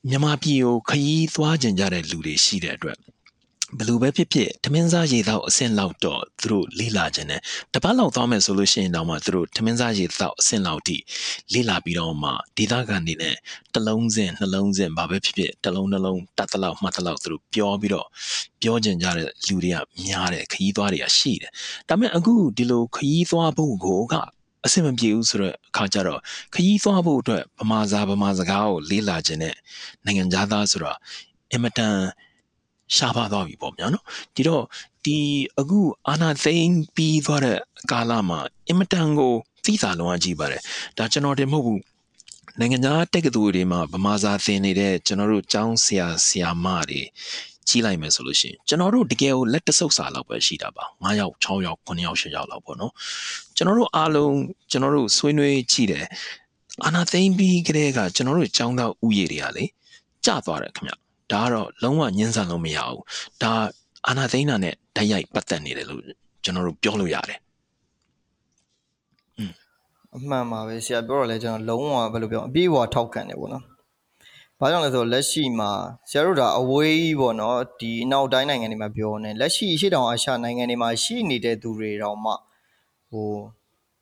မြန်မာပြည်ကိုခရီးသွားကြကြတဲ့လူတွေရှိတဲ့အတွက် ဘယ်လိုပဲဖြစ်ဖြစ်ထမင်းစားရေသောက်အဆင့်လောက်တော့သူတို့လေးလာခြင်းနဲ့တပတ်လောက်သွားမယ်ဆိုလို့ရှိရင်တော့မှသူတို့ထမင်းစားရေသောက်အဆင့်လောက်ထိလေးလာပြီးတော့မှဒေသခံတွေနဲ့တလုံးစင်နှလုံးစင်ဘာပဲဖြစ်ဖြစ်တလုံးနှလုံးတတ်တလောက်မှတ်တလောက်သူတို့ပြောပြီးတော့ပြောကြကြတဲ့လူတွေကများတယ်ခရီးသွားတွေကရှိတယ်ဒါပေမဲ့အခုဒီလိုခရီးသွားဖို့ကိုကအဆင်မပြေဘူးဆိုတော့အခါကျတော့ခရီးသွားဖို့အတွက်ဗမာစာဗမာစကားကိုလေးလာခြင်းနဲ့နိုင်ငံသားဆိုတော့အင်မတန် ရှားပါသွားပြီပေါ့ဗျာနော်ဒီတော့ဒီအခုအာနာသိမ့်ပြီးသွားတဲ့ကာလမှာအင်မတန်ကိုသိစာလုံးအကြည့်ပါတယ်ဒါကျွန်တော်တင်မဟုတ်ဘူးနိုင်ငံသားတက်ကတူတွေမှာဗမာစာသင်နေတဲ့ကျွန်တော်တို့ចောင်းဆရာဆရာမတွေကြီးလိုက်မယ်ဆိုလို့ရှိရင်ကျွန်တော်တို့တကယ်ကိုလက်တဆုပ်စာလောက်ပဲရှိတာပါ9ယောက်6ယောက်9ယောက်10ယောက်လောက်ပေါ့နော်ကျွန်တော်တို့အားလုံးကျွန်တော်တို့ဆွေးနွေးကြည့်တယ်အာနာသိမ့်ပြီးကလေးကကျွန်တော်တို့ចောင်းသားဥယျာဉ်တွေကလေကျသွားတယ်ခင်ဗျ ဒါကတော့လုံးဝညှင်းဆန်လို့မရဘူးဒါအာနာသိန်းနာနဲ့ဓာတ်ရိုက်ပတ်သက်နေတယ်လို့ကျွန်တော်တို့ပြောလို့ရတယ်အမှန်ပါပဲဆရာပြောတော့လဲကျွန်တော်လုံးဝဘယ်လိုပြောအပြည့်အဝထောက်ခံတယ်ပေါ့နော်။ဘာကြောင့်လဲဆိုတော့လက်ရှိမှာဆရာတို့ဒါအဝေးပေါ့နော်ဒီအနောက်တိုင်းနိုင်ငံတွေမှာပြောနေလက်ရှိရှေ့တောင်အာရှနိုင်ငံတွေမှာရှိနေတဲ့သူတွေတောင်မှဟို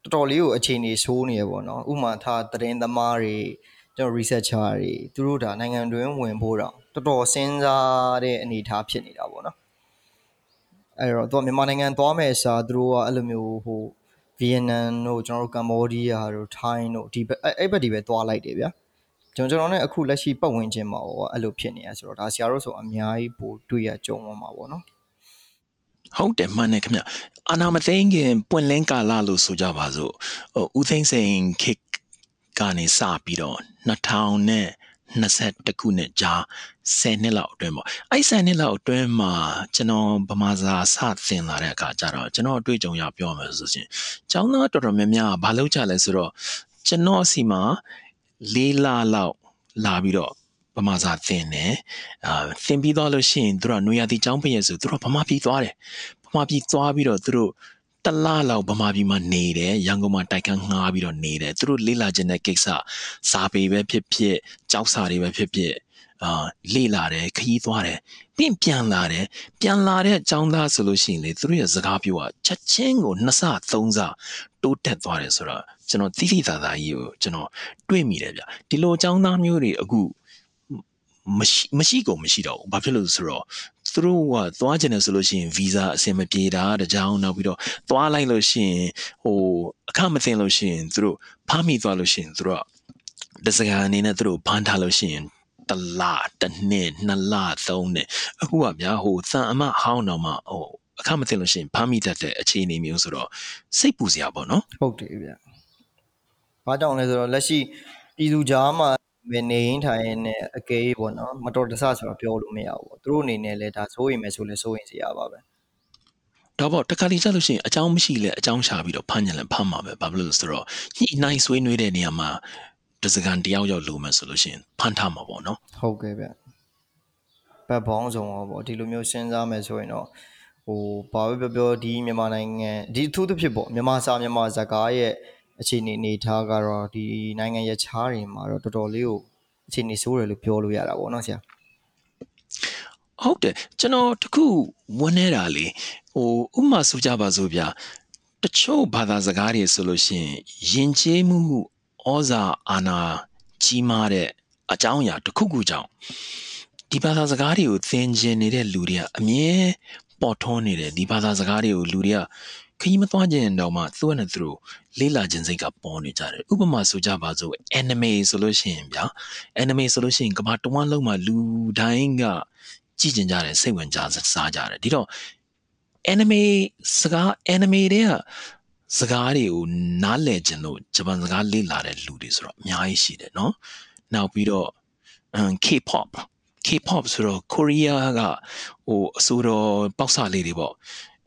တော်တော်လေးကိုအခြေအနေဆိုးနေရပေါ့နော်။ဥမာထားသတင်းသမားတွေ ကျွန်တော် researcher တွေသူတို့ဒါနိုင်ငံတွင်းဝင်ဖို့တော့တော်တော်စဉ်းစားတဲ့အနေအထားဖြစ်နေတာပေါ့နော်အဲ့တော့သူကမြန်မာနိုင်ငံသွားမယ်စာသူတို့ကအဲ့လိုမျိုးဟိုဗီယက်နမ်တို့ကျွန်တော်တို့ကမ္ဘောဒီးယားတို့ထိုင်းတို့ဒီအဲ့ဘက်ဒီပဲသွားလိုက်တယ်ဗျာကျွန်တော်ကျွန်တော်နဲ့အခုလက်ရှိပတ်ဝန်းကျင်မှာပေါ့အဲ့လိုဖြစ်နေရဆိုတော့ဒါဆရာတို့ဆိုအများကြီးပို့တွေ့ရကြုံမှာပေါ့နော်ဟုတ်တယ်မှန်တယ်ခင်ဗျအာနာမသိငင်ပွင့်လင်းကာလလို့ဆိုကြပါစို့ဟိုဦးသိန်းစိန်ခေတ် ကနေစပြီးတော့2000နဲ့21ခုနှစ်ကြာ10နှစ်လောက်အတွင်းပေါ့အဲ့10နှစ်လောက်အတွင်းမှာကျွန်တော်ဗမာစာစသင်လာတဲ့အခါကျတော့ကျွန်တော်အတွေ့အကြုံရပြောမယ်ဆိုရင်ကျောင်းသားတော်တော်များများဘာလုပ်ကြလဲဆိုတော့ကျွန်တော်စီမှာလေးလလောက်လာပြီးတော့ဗမာစာသင်တယ်အာသင်ပြီးတော့လို့ရှိရင်တို့ကနွေရာသီကျောင်းပည့်ရဆိုတို့ကဗမာပြည်သွားတယ်ဗမာပြည်သွားပြီးတော့တို့ တလားလောက်ဗမာပြည်မှာနေတယ်ရန်ကုန်မှာတိုက်ခန်းငှားပြီးတော့နေတယ်သူတို့လေ့လာခြင်းတဲ့ကိစ္စစာပေပဲဖြစ်ဖြစ်ကြောက်စာတွေပဲဖြစ်ဖြစ်အာလေ့လာတယ်ခရီးသွားတယ်ပြီးပြန်လာတယ်ပြန်လာတဲ့အကြောင်းသားဆိုလို့ရှိရင်လေသူတို့ရဲ့စကားပြောတာချက်ချင်းကိုနှစ်ဆသုံးဆတိုးတက်သွားတယ်ဆိုတော့ကျွန်တော်တိတိသာသာကြီးကိုကျွန်တော်တွေးမိတယ်ဗျဒီလိုအကြောင်းသားမျိုးတွေအခုမရှိမရှိကုန်မရှိတော့ဘူးဘာဖြစ်လို့ဆိုတော့ သူတို့ကသွားကျင်တယ်ဆိုလို့ရှိရင်ဗီဇာအဆင်မပြေတာတကြောင်နောက်ပြီးတော့သွားလိုက်လို့ရှိရင်ဟိုအခမသိလို့ရှိရင်သူတို့ဖမ်းမိသွားလို့ရှိရင်သူတို့ကတစကားအနေနဲ့သူတို့ဖမ်းထားလို့ရှိရင်တလတနှစ်နှစ်လသုံးနှစ်အခုကဗျာဟိုသံအမဟောင်းတော့မှဟိုအခမသိလို့ရှိရင်ဖမ်းမိတတ်တဲ့အခြေအနေမျိုးဆိုတော့စိတ်ပူစရာပေါ့နော်ဟုတ်တယ်ဗျ။ဘာကြောင့်လဲဆိုတော့လက်ရှိပြည်သူကြားမှာ ပဲနေရင်ထိုင်ရင်နဲ့အကဲပေါ့နော်မတော်တဆဆိုတော့ပြောလို့မရဘူးပေါ့သူတို့အနေနဲ့လည်းဒါစိုးရင်မယ်ဆိုလဲစိုးရင်စရာပါပဲတော့ပေါ့တခါလေကြလို့ရှိရင်အကြောင်းမရှိလဲအကြောင်းရှာပြီးတော့ဖမ်းညံလဲဖမ်းမှာပဲဘာလို့လဲဆိုတော့ညှိနှိုင်းဆွေးနွေးတဲ့နေရာမှာတစကန်တယောက်ယောက်လိုမယ်ဆိုလို့ရှိရင်ဖမ်းထားမှာပေါ့နော်ဟုတ်ကဲ့ဗျဘက်ပေါင်းစုံတော့ပေါ့ဒီလိုမျိုးစဉ်းစားမယ်ဆိုရင်တော့ဟိုဘာပဲပြောပြောဒီမြန်မာနိုင်ငံဒီအထူးသဖြင့်ပေါ့မြန်မာစာမြန်မာဇာကားရဲ့ အခြေအနေအနေထားကတော့ဒီနိုင်ငံရခြားတွေမှာတော့တော်တော်လေးကိုအခြေအနေဆိုးတယ်လို့ပြောလို့ရတာပေါ့နော်ဆရာဟုတ်တယ်ကျွန်တော်တခုဝန်းနေတာလေဟိုဥပမာဆိုကြပါစို့ဗျာတချို့ဘာသာစကားတွေဆိုလို့ရှိရင်ယဉ်ကျေးမှုဩဇာအာဏာကြီးမားတဲ့အကြောင်းအရာတစ်ခုခုကြောင့်ဒီဘာသာစကားတွေကိုသင်ကျင်နေတဲ့လူတွေကအမြဲပေါ်ထွန်းနေတယ်ဒီဘာသာစကားတွေကိုလူတွေကခရီးမသွားခြင်းတော့မှသူ့နဲ့သူတို့လေးလာခြင်းစိတ်ကပေါ်နေကြတယ်ဥပမာဆိုကြပါစို့ anime ဆိုလို့ရှိရင်ဗျာ anime ဆိုလို့ရှိရင်ကမ္ဘာတဝန်းလုံးမှာလူတိုင်းကကြည့်ကြကြတယ်စိတ်ဝင်စားစားကြတယ်ဒီတော့ anime စကား anime တွေကစကားတွေကိုနားလည်ခြင်းလို့ဂျပန်စကားလေ့လာတဲ့လူတွေဆိုတော့အများကြီးရှိတယ်เนาะနောက်ပြီးတော့ K-pop K-pop ဆိုတော့ Korea ကဟိုအဆိုတော်ပေါက်စလေးတွေပေါ့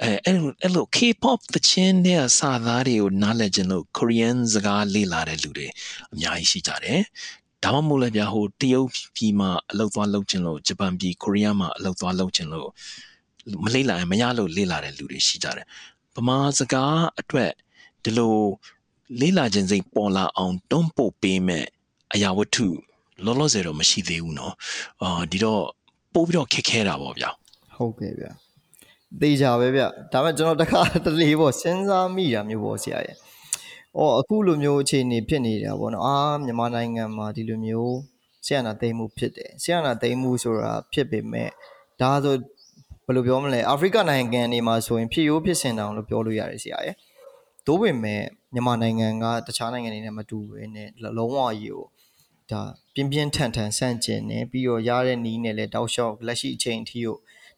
အဲအဲ့လိုအဲ့လို K-pop သချင်းတဲ့စာသားတွေကိုနားလည်ခြင်းလို့ Korean စကားလေ့လာတဲ့လူတွေအများကြီးရှိကြတယ်ဒါမှမဟုတ်လည်းဗျာဟိုတရုတ်ပြည်မှာအလုပ်သွားလုပ်ခြင်းလို့ဂျပန်ပြည်ကိုရီးယားမှာအလုပ်သွားလုပ်ခြင်းလို့မလေ့လာရင်မရလို့လေ့လာတဲ့လူတွေရှိကြတယ်ဗမာစကားအတွက်ဒီလိုလေ့လာခြင်းစိတ်ပေါ်လာအောင်တွန်းပို့ပေးမဲ့အရာဝတ္ထုလောလောဆယ်တော့မရှိသေးဘူးเนาะအာဒီတော့ပို့ပြီးတော့ခက်ခဲတာပေါ့ဗျာဟုတ်ကဲ့ဗျာ သေချာပဲဗျဒါပေမဲ့ကျွန်တော်တခါတလေပေါ့စဉ်းစားမိတာမျိုးပေါ့ဆရာရဲ့။အော်အခုလိုမျိုးအခြေအနေဖြစ်နေတာပေါ့နော်။အာမြန်မာနိုင်ငံမှာဒီလိုမျိုးဆီယနာသိမ်းမှုဖြစ်တယ်။ဆီယနာသိမ်းမှုဆိုတာဖြစ်ပေမဲ့ဒါဆိုဘယ်လိုပြောမလဲအာဖရိကနိုင်ငံတွေမှာဆိုရင်ဖြစ်ရိုးဖြစ်စင်တောင်လို့ပြောလို့ရတယ်ဆရာရဲ့။သို့ပေမဲ့မြန်မာနိုင်ငံကတခြားနိုင်ငံတွေနဲ့မတူဘဲနဲ့လုံးဝကြီးကိုဒါပြင်းပြင်းထန်ထန်ဆန့်ကျင်နေပြီးတော့ရတဲ့နီးနဲ့လည်းတောက်လျှောက်လက်ရှိအချိန်အထိကို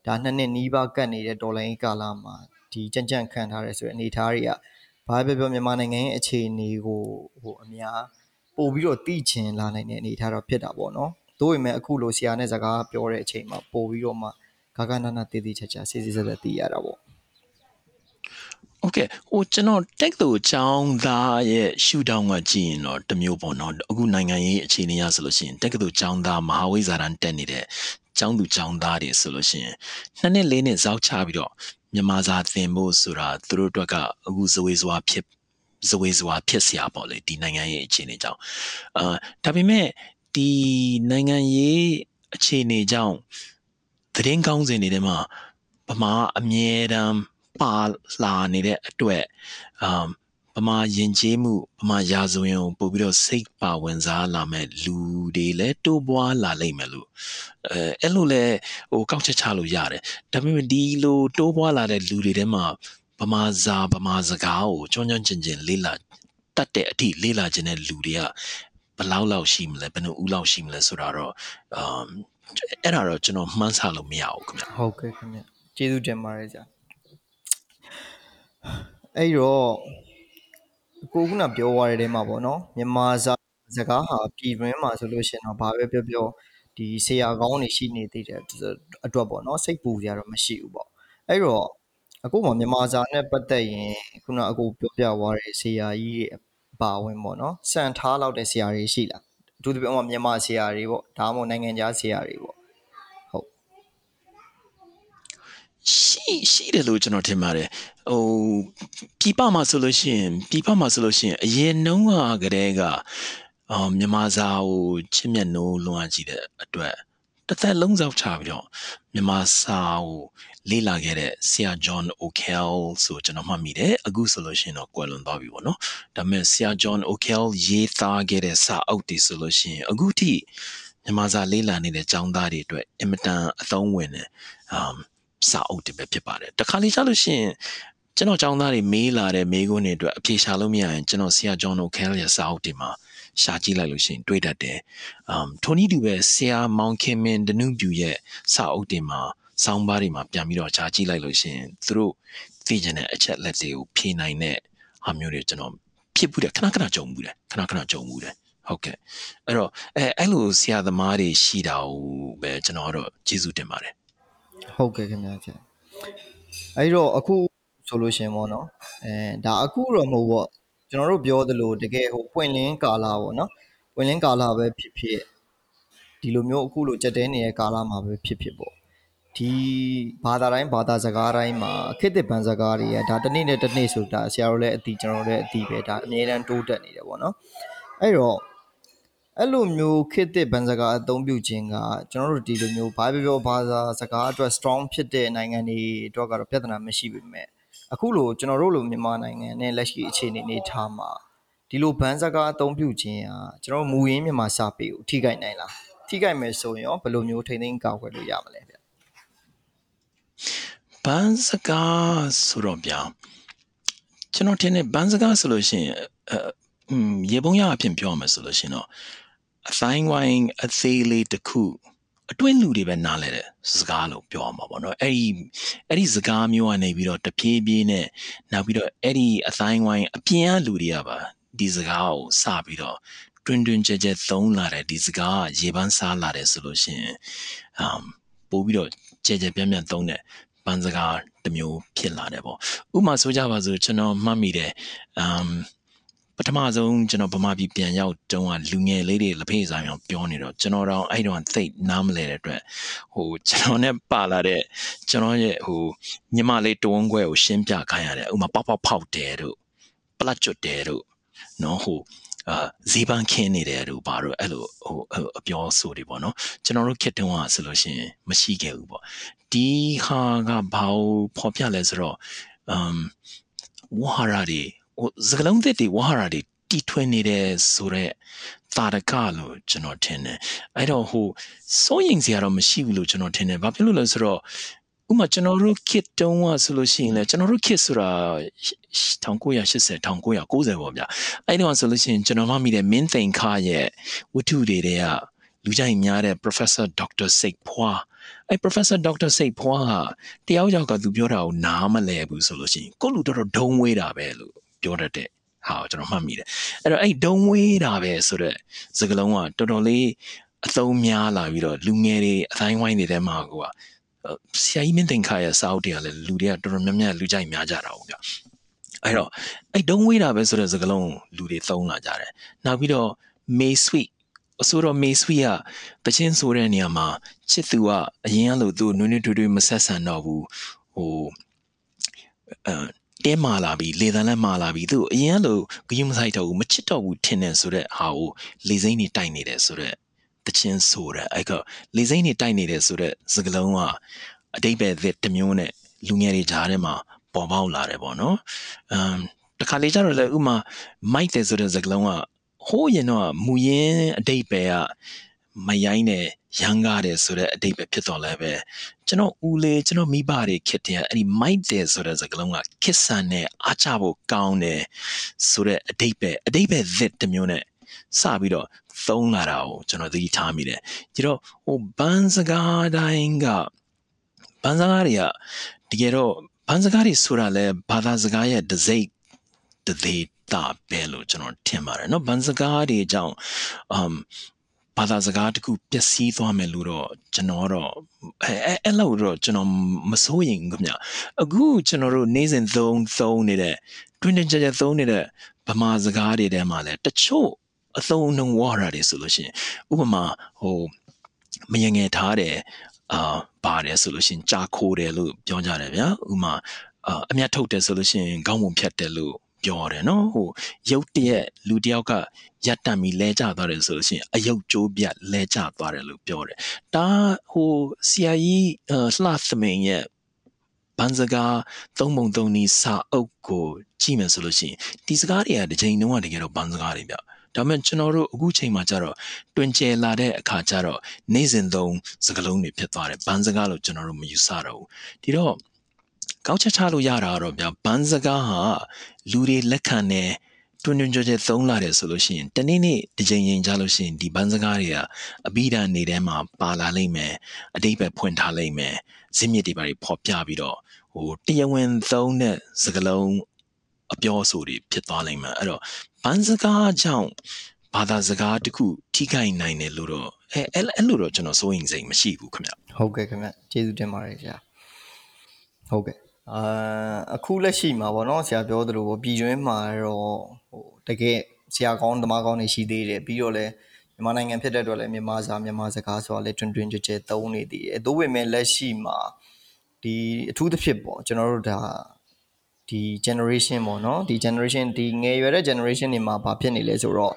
ဒါနှစ်နှစ်နီးပါးကတ်နေတဲ့ဒေါ်လာရေးကာလမှာဒီကြံ့ကြံ့ခံထားရဆိုတဲ့အနေအထားတွေကဘာပဲပြောမြန်မာနိုင်ငံရဲ့အခြေအနေကိုဟိုအများပို့ပြီးတော့သိချင်လာနိုင်တဲ့အနေအထားတော့ဖြစ်တာပေါ့နော်။သို့ပေမဲ့အခုလိုဆရာနဲ့စကားပြောတဲ့အချိန်မှာပို့ပြီးတော့မှဂဂနာနာတည်တည်ချာချာစစ်စစ်ဆက်ဆက်သိရတာပေါ့။ Okay ဟိုကျွန်တော်တက်သူအကြောင်းသားရဲ့ရှူတောင်းကကြည့်ရင်တော့တမျိုးပေါ့နော်အခုနိုင်ငံရေးအခြေအနေရဆိုလို့ရှိရင်တက်ကသူအကြောင်းသားမဟာဝိဇာရန်တက်နေတဲ့ ကျောင်းသူကျောင်းသားတွေဆိုလို့ရှိရင်နှစ်နှစ်လေးနှစ်ဇောက်ချပြီးတော့မြန်မာစာသင်ဖို့ဆိုတာသူတို့အတွက်ကအခုဇဝေဇွာဖြစ်ဇဝေဇွာဖြစ်စရာပေါ့လေဒီနိုင်ငံရဲ့အခြေအနေကြောင့်အာဒါပေမဲ့ဒီနိုင်ငံရေးအခြေအနေကြောင့်သတင်းကောင်းစင်တွေထဲမှာဗမာအမြဲတမ်းပါလာနေတဲ့အတွက်အမ် ဗမာယဉ်ကျေးမှုဗမာရာဇဝင်ကိုပို့ပြီးတော့စိတ်ပါဝင်စားလာမဲ့လူတွေလည်းတိုးပွားလာလိမ့်မယ်လို့အဲအဲ့လိုလဲဟိုကောက်ချက်ချလို့ရတယ်ဒါပေမဲ့ဒီလိုတိုးပွားလာတဲ့လူတွေထဲမှာဗမာစာဗမာစကားကိုကျွမ်းကျွမ်းကျင်ကျင်လေးလာတတ်တဲ့အထိလေးလာခြင်းတဲ့လူတွေကဘယ်လောက်လောက်ရှိမလဲဘယ်နှဦးလောက်ရှိမလဲဆိုတာတော့အမ်အဲ့ဒါတော့ကျွန်တော်မှန်းဆလို့မရဘူးခင်ဗျဟုတ်ကဲ့ခင်ဗျကျေးဇူးတင်ပါတယ်ကြာအဲ့တော့ ကိုခုနပြောသွားတဲ့တဲမှာပေါ့နော်မြန်မာစာစကားဟာပြည်တွင်းမှာဆိုလို့ရှိရင်တော့ဘာပဲပြောပြောဒီဆရာကောင်းတွေရှိနေသေးတယ်အတွက်ပေါ့နော်စိတ်ပူကြတော့မရှိဘူးပေါ့အဲ့တော့အခုမှမြန်မာစာနဲ့ပတ်သက်ရင်ခုနအခုပြောပြသွားတဲ့ဆရာကြီးတွေပါဝင်ပေါ့နော်စံထားလောက်တဲ့ဆရာတွေရှိလားအထူးသဖြင့်မြန်မာဆရာတွေပေါ့ဒါမှမဟုတ်နိုင်ငံခြားဆရာတွေပေါ့ ရှိရှိတယ်လို့ကျွန်တော်ထင်ပါတယ်ဟိုပြပမှာဆိုလို့ရှိရင်ပြပမှာဆိုလို့ရှိရင်အရင်နှုံးကကတည်းကအော်မြန်မာစာကိုချစ်မြတ်နိုးလွန်အားကြည့်တဲ့အတွက်တစ်သက်လုံးစောက်ချပြီးတော့မြန်မာစာကိုလေ့လာခဲ့တဲ့ဆရာ John O'Kell ဆိုကျွန်တော်မှတ်မိတယ်အခုဆိုလို့ရှိရင်တော့ကွယ်လွန်သွားပြီပေါ့နော်ဒါပေမဲ့ဆရာ John O'Kell ရေးသားခဲ့တဲ့စာအုပ်တွေဆိုလို့ရှိရင်အခုထိမြန်မာစာလေ့လာနေတဲ့ကျောင်းသားတွေအတွက်အင်မတန်အသုံးဝင်တယ်အမ် စာအုပ်တွေပဲဖြစ်ပါတယ်တခါလေကြာလို့ရှိရင်ကျွန်တော်ចောင်းသားတွေမေးလာတဲ့မေးခွန်းတွေအတွက်အဖြေရှာလို့မရရင်ကျွန်တော်ဆရာဂျွန်နိုခဲလ်ရဲ့စာအုပ်တွေမှာရှာကြည့်လိုက်လို့ရှိရင်တွေ့တတ်တယ်။ um ထိုနည်းတူပဲဆရာမောင်ခင်မင်ဒနုပြူရဲ့စာအုပ်တွေမှာစောင်းပါးတွေမှာပြန်ပြီးတော့ရှာကြည့်လိုက်လို့ရှိရင်သူတို့သိကျင်တဲ့အချက်လက်တွေကိုဖြေနိုင်တဲ့ဟာမျိုးတွေကျွန်တော်ဖြစ်ဘူးတယ်ခဏခဏကြုံဘူးတယ်ခဏခဏကြုံဘူးတယ်ဟုတ်ကဲ့အဲ့တော့အဲအဲ့လိုဆရာသမားတွေရှိတာကိုပဲကျွန်တော်ကတော့ကျေးဇူးတင်ပါတယ် ဟုတ်ကဲ့ခင်ဗျာဆရာအဲ့တော့အခုဆိုလို့ရှင်ပေါ့နော်အဲဒါအခုတော့မဟုတ်ပေါ့ကျွန်တော်တို့ပြောသလိုတကယ်ဟိုပွင့်လင်းကာလာပေါ့နော်ပွင့်လင်းကာလာပဲဖြစ်ဖြစ်ဒီလိုမျိုးအခုလိုကြက်တဲနေတဲ့ကာလာမှာပဲဖြစ်ဖြစ်ပေါ့ဒီဘာသာတိုင်းဘာသာစကားတိုင်းမှာခေတ်သစ်ဗန်စကားတွေကဒါတစ်နေ့နဲ့တစ်နေ့ဆိုတာဆရာတို့လည်းအတီကျွန်တော်တို့လည်းအတီပဲဒါအများတန်းတိုးတက်နေတယ်ပေါ့နော်အဲ့တော့ အဲ့လိုမျိုးခေတ်သစ်ဗန်စကားအသုံးပြုခြင်းကကျွန်တော်တို့ဒီလိုမျိုးဘာပြောပြောဘာသာစကားအတွက် strong ဖြစ်တဲ့နိုင်ငံတွေအတွက်ကတော့ပြဿနာမရှိပေမဲ့အခုလိုကျွန်တော်တို့လိုမြန်မာနိုင်ငံနဲ့လက်ရှိအခြေအနေနေထားမှာဒီလိုဗန်စကားအသုံးပြုခြင်းကကျွန်တော်မူရင်းမြန်မာစာပေကိုထိခိုက်နိုင်လားထိခိုက်မယ်ဆိုရင်ရောဘယ်လိုမျိုးထိန်းသိမ်းကာကွယ်လို့ရမလဲဗျဘန်စကားဆိုတော့ဗျာကျွန်တော်ထင်တယ်ဘန်စကားဆိုလို့ရှိရင်အမ်ရေပုံးရအဖြစ်ပြောရမယ်ဆိုလို့ရှိရင်တော့ အဆိုင်ဝိုင်းအသေးလေးတစ်ခုအတွင်းလူတွေပဲနားလဲတဲ့စကားလို့ပြောရမှာပေါ့နော်အဲ့ဒီအဲ့ဒီစကားမျိုးကနေပြီးတော့တပြေးပြေးနဲ့နောက်ပြီးတော့အဲ့ဒီအဆိုင်ဝိုင်းအပြင်ကလူတွေကပါဒီစကားကိုစပြီးတော့တွင်တွင်ကြဲကြဲသုံးလာတဲ့ဒီစကားရေပန်းစားလာတယ်ဆိုလို့ရှိရင်အမ်ပို့ပြီးတော့ကြဲကြဲပြန့်ပြန့်သုံးတဲ့ပန်းစကားတစ်မျိုးဖြစ်လာတယ်ပေါ့ဥပမာဆိုကြပါစို့ကျွန်တော်မှတ်မိတယ်အမ် ပထမဆုံးကျွန်တော်ဗမာပြည်ပြန်ရောက်တုန်းကလူငယ်လေးတွေလက်ဖေးဆိုင်အောင်ပြောနေတော့ကျွန်တော်တော့အဲ့တော့သိနားမလဲတဲ့အတွက်ဟိုကျွန်တော်နဲ့ပါလာတဲ့ကျွန်တော်ရဲ့ဟိုညီမလေးတွန်းခွဲကိုရှင်းပြခိုင်းရတယ်ဥမာပေါက်ပေါက်ဖောက်တယ်တို့ပလတ်ကျွတ်တယ်တို့နော်ဟိုအာဇီးပန်းခင်းနေတယ်တို့ဘာလို့အဲ့လိုဟိုအပြောဆိုတွေပေါ့နော်ကျွန်တော်တို့ခေတ်တုန်းကဆိုလို့ရှိရင်မရှိခဲ့ဘူးပေါ့ဒီဟာကဘာလို့ဖော်ပြလဲဆိုတော့အမ်ဝါဟာရတွေ ဟိုစကလုံးသစ်တွေဝါဟာရတွေတီထွင်နေတယ်ဆိုတော့တာရကလို့ကျွန်တော်ထင်တယ်အဲ့တော့ဟိုစိုးရင်စရာတော့မရှိဘူးလို့ကျွန်တော်ထင်တယ်ဘာဖြစ်လို့လဲဆိုတော့ဥမာကျွန်တော်တို့ kit တုံးကဆိုလို့ရှိရင်လေကျွန်တော်တို့ kit ဆိုတာ1980 1990ပေါ့ဗျအဲ့တော့ဆိုလို့ရှိရင်ကျွန်တော်မှမိတဲ့မင်းသိန်ခါရဲ့ဝတ္ထုတွေတွေကလူကြိုက်များတဲ့ professor dr စိတ်ဖွာအဲ့ professor dr စိတ်ဖွာဟာတယောက်ယောက်ကသူပြောတာကိုနားမလဲဘူးဆိုလို့ရှိရင်ကိုလူတော်တော်ဒုံဝေးတာပဲလို့ ပြောတတ်တဲ့ဟာကိုကျွန်တော်မှတ်မိတယ်အဲ့တော့အဲ့ဒုံဝေးတာပဲဆိုတော့စကလုံးကတော်တော်လေးအသုံးများလာပြီးတော့လူငယ်တွေအတိုင်းဝိုင်းတွေထဲမှာကိုကဆရာကြီးမင်းတင်ခါရဲ့စာအုပ်တွေကလည်းလူတွေကတော်တော်များများလူကြိုက်များကြတာဟုတ်ဗျအဲ့တော့အဲ့ဒုံဝေးတာပဲဆိုတဲ့စကားလုံးလူတွေသုံးလာကြတယ်နောက်ပြီးတော့ May Sweet အဆိုတော့ May Sweet ကတချင်းဆိုတဲ့နေရာမှာချစ်သူကအရင်ကလို့သူနွေးနွေးထွေးထွေးမဆက်ဆံတော့ဘူးဟိုအဲ တင်းမာလာပြီးလေသံလည်းမာလာပြီးသူအရင်ကလို့ဂယုမဆိုင်တော့ဘူးမချစ်တော့ဘူးထင်တယ်ဆိုတဲ့ဟာကိုလေစိမ့်နေတိုက်နေတယ်ဆိုတဲ့တချင်းဆိုတဲ့အဲ့ကလေစိမ့်နေတိုက်နေတယ်ဆိုတဲ့စကားလုံးကအတိတ်ပဲတစ်မျိုးနဲ့လူငယ်တွေကြားထဲမှာပေါ်ပေါက်လာတယ်ပေါ့နော်အမ်တခါလေကျတော့လေဥမာမိုက်တယ်ဆိုတဲ့စကားလုံးကဟိုးရင်တော့မူရင်းအတိတ်ပဲကမရိုင်းနဲ့ ရန်ကားတယ်ဆိုတဲ့အတိတ်ပဲဖြစ်တော့လဲပဲကျွန်တော်ဦးလေးကျွန်တော်မိဘတွေခစ်တယ်အဲ့ဒီမိုက်တယ်ဆိုတဲ့စကားလုံးကခစ်ဆန်နဲ့အားချဖို့ကောင်းတယ်ဆိုတဲ့အတိတ်ပဲအတိတ်ပဲသစ်တစ်မျိုးနဲ့စပြီးတော့သုံးလာတာကိုကျွန်တော်သတိထားမိတယ်ဒီတော့ဟိုဘန်စကားတိုင်းကဘန်စကားတွေကတကယ်တော့ဘန်စကားတွေဆိုတာလဲဘာသာစကားရဲ့ဒစိတ်တသေးတာပဲလို့ကျွန်တော်ထင်ပါတယ်เนาะဘန်စကားတွေအကြောင်း um ဘာသာစကားတခုပျက်စီးသွားမယ်လို့တော့ကျွန်တော်တော့အဲအဲ့လောက်တော့ကျွန်တော်မစိုးရင်ခင်ဗျအခုကျွန်တော်တို့နေ့စဉ်သုံးသုံးနေတဲ့တွင်တင်ကြကြသုံးနေတဲ့ဗမာစကားတွေထဲမှာလဲတချို့အသုံးနှုန်းဝါရတွေဆိုလို့ရှိရင်ဥပမာဟိုမယငယ်ထားတယ်အာပါတယ်ဆိုလို့ရှိရင်ကြာခိုးတယ်လို့ပြောကြတယ်ဗျာဥမာအမြတ်ထုတ်တယ်ဆိုလို့ရှိရင်ခေါင်းပုံဖြတ်တယ်လို့ ပြောတယ်နော်ဟိုရုပ်တရက်လူတယောက်ကရက်တံပြီးလဲကျသွားတယ်ဆိုလို့ရှိရင်အယုတ်ကျိုးပြတ်လဲကျသွားတယ်လို့ပြောတယ်ဒါဟိုဆရာကြီးလှသမင်ရဲ့ဘန်စကားသုံးပုံသုံးနီးစာအုပ်ကိုကြည့်မယ်ဆိုလို့ရှိရင်ဒီစကားတွေကတစ်ချိန်လုံးကတကယ်တော့ဘန်စကားတွေဗျဒါပေမဲ့ကျွန်တော်တို့အခုချိန်မှာကျတော့တွင်ကျယ်လာတဲ့အခါကျတော့နေ့စဉ်သုံးစကားလုံးတွေဖြစ်သွားတယ်ဘန်စကားလို့ကျွန်တော်တို့မယူဆတော့ဘူးဒီတော့ ကောက်ချက်ချလို့ရတာတော့ဗျာဘန်စကားဟာလူတွေလက်ခံတယ်တွင်တွင်ကြွကြွသုံးလာတယ်ဆိုလို့ရှိရင်တနေ့နေ့တစ်ချိန်ချိန်ကြားလို့ရှိရင်ဒီဘန်းစကားတွေကအပိဓာနေထဲမှာပါလာလိမ့်မယ်အတိတ်ပဲဖွင့်ထားလိမ့်မယ်ဇင်းမြစ်တွေပါတွေဖော်ပြပြီးတော့ဟိုတရားဝင်သုံးတဲ့စကားလုံးအပြောအဆိုတွေဖြစ်သွားလိမ့်မယ်အဲ့တော့ဘန်းစကားကြောင့်ဘာသာစကားတခုထိခိုက်နိုင်တယ်လို့တော့အဲအဲ့လိုတော့ကျွန်တော်စိုးရင်စိတ်မရှိဘူးခင်ဗျဟုတ်ကဲ့ခင်ဗျကျေးဇူးတင်ပါတယ်ခင်ဗျဟုတ်ကဲ့ အာအခုလက်ရှိမှာပေါ့နော်ဆရာပြောသလိုပေါ့ပြည်တွင်းမှာတော့ဟိုတကယ်ဆရာကောင်းသမားကောင်းတွေရှိသေးတယ်ပြီးတော့လည်းမြန်မာနိုင်ငံဖြစ်တဲ့အတွက်လည်းမြန်မာစာမြန်မာစကားဆိုတာလည်းတွင်တွင်ကြဲကြဲသုံးနေသေးတယ်။သို့ပေမဲ့လက်ရှိမှာဒီအထူးသဖြင့်ပေါ့ကျွန်တော်တို့ဒါဒီ generation ပေါ့နော်ဒီ generation ဒီငယ်ရွယ်တဲ့ generation တွေမှာဘာဖြစ်နေလဲဆိုတော့